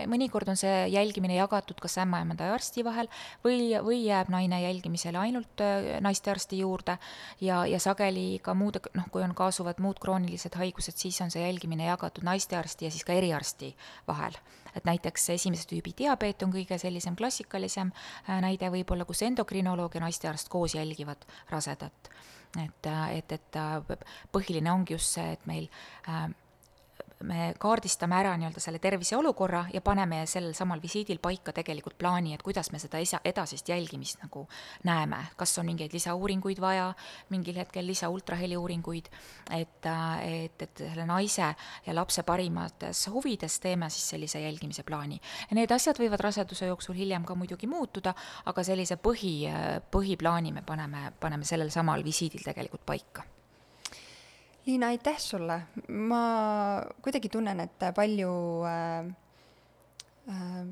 Speaker 2: mõnikord on see jälgimine jagatud kas ämmaemanda ja arsti vahel või, või jääb naine jälgimisele ainult äh, naistearsti juurde ja, ja sageli ka muude, noh, kui on kaasuvad muud kroonilised haigused, siis on see jälgimine jagatud naistearsti ja siis ka eriarsti vahel. et näiteks esimese tüübi diabeet on kõige sellisem klassikalisem äh, näide võib-olla, kus endokrinoloog ja naistearst koos jälgivad rasedat. et, äh, et, et äh, põhiline ongi just see, et meil me kaardistame ära nii-öelda selle terviseolukorra ja paneme sellel samal visiidil paika tegelikult plaani, et kuidas me seda esa-, edasist jälgimist nagu näeme, kas on mingeid lisauuringuid vaja, mingil hetkel lisa ultraheliuuringuid, et, et, et selle naise ja lapse parimates huvides teeme siis sellise jälgimise plaani. ja need asjad võivad raseduse jooksul hiljem ka muidugi muutuda, aga sellise põhi, põhiplaani me paneme, paneme sellel samal visiidil tegelikult paika
Speaker 1: Liina, aitäh sulle, ma kuidagi tunnen, et palju äh, äh,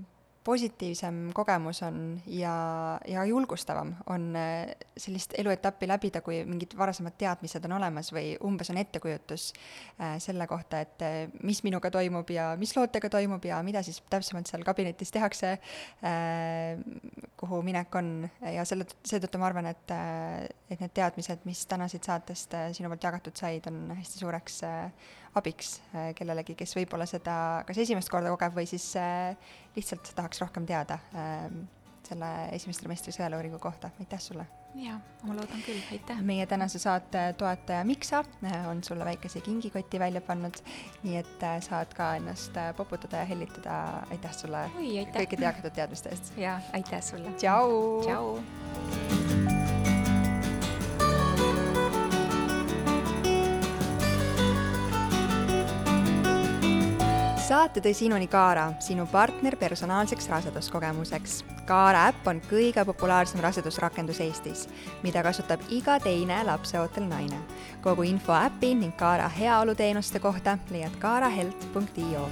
Speaker 1: positiivsem kogemus on ja, ja julgustavam on äh, sellist eluetappi läbida, kui mingid varasemad teadmised on olemas või umbes on ettekujutus äh, selle kohta, et äh, mis minuga toimub ja mis lootega toimub ja mida siis täpsemalt seal kabinetis tehakse, kuhu minek on. Ja selle, seetõttu ma arvan, et, et need teadmised, mis täna siit saatest sinu poolt jagatud said, on hästi suureks abiks äh, kellelegi, kes võib-olla seda kas esimest korda kogeb või siis äh, lihtsalt tahaks rohkem teada ähm, selle esimese trimestri sõeluuringu kohta, aitäh sulle!
Speaker 2: jaa, ma loodan küll, aitäh!
Speaker 1: meie tänase saate toetaja Miksa äh, on sulle väikese kingikoti välja pannud, nii et saad ka ennast poputada ja hellitada, aitäh sulle
Speaker 2: Oi, aitäh.
Speaker 1: kõikide jagatud teadmiste eest!
Speaker 2: jaa, aitäh sulle!
Speaker 1: tšau!
Speaker 2: tšau!
Speaker 1: Saate tõi sinuni Kaara, sinu partner personaalseks raseduskogemuseks. Kaara äpp on kõige populaarsem rasedusrakendus Eestis, mida kasutab iga teine lapseootel naine. kogu info äpi ning Kaara heaoluteenuste kohta leiad kaarahealth.io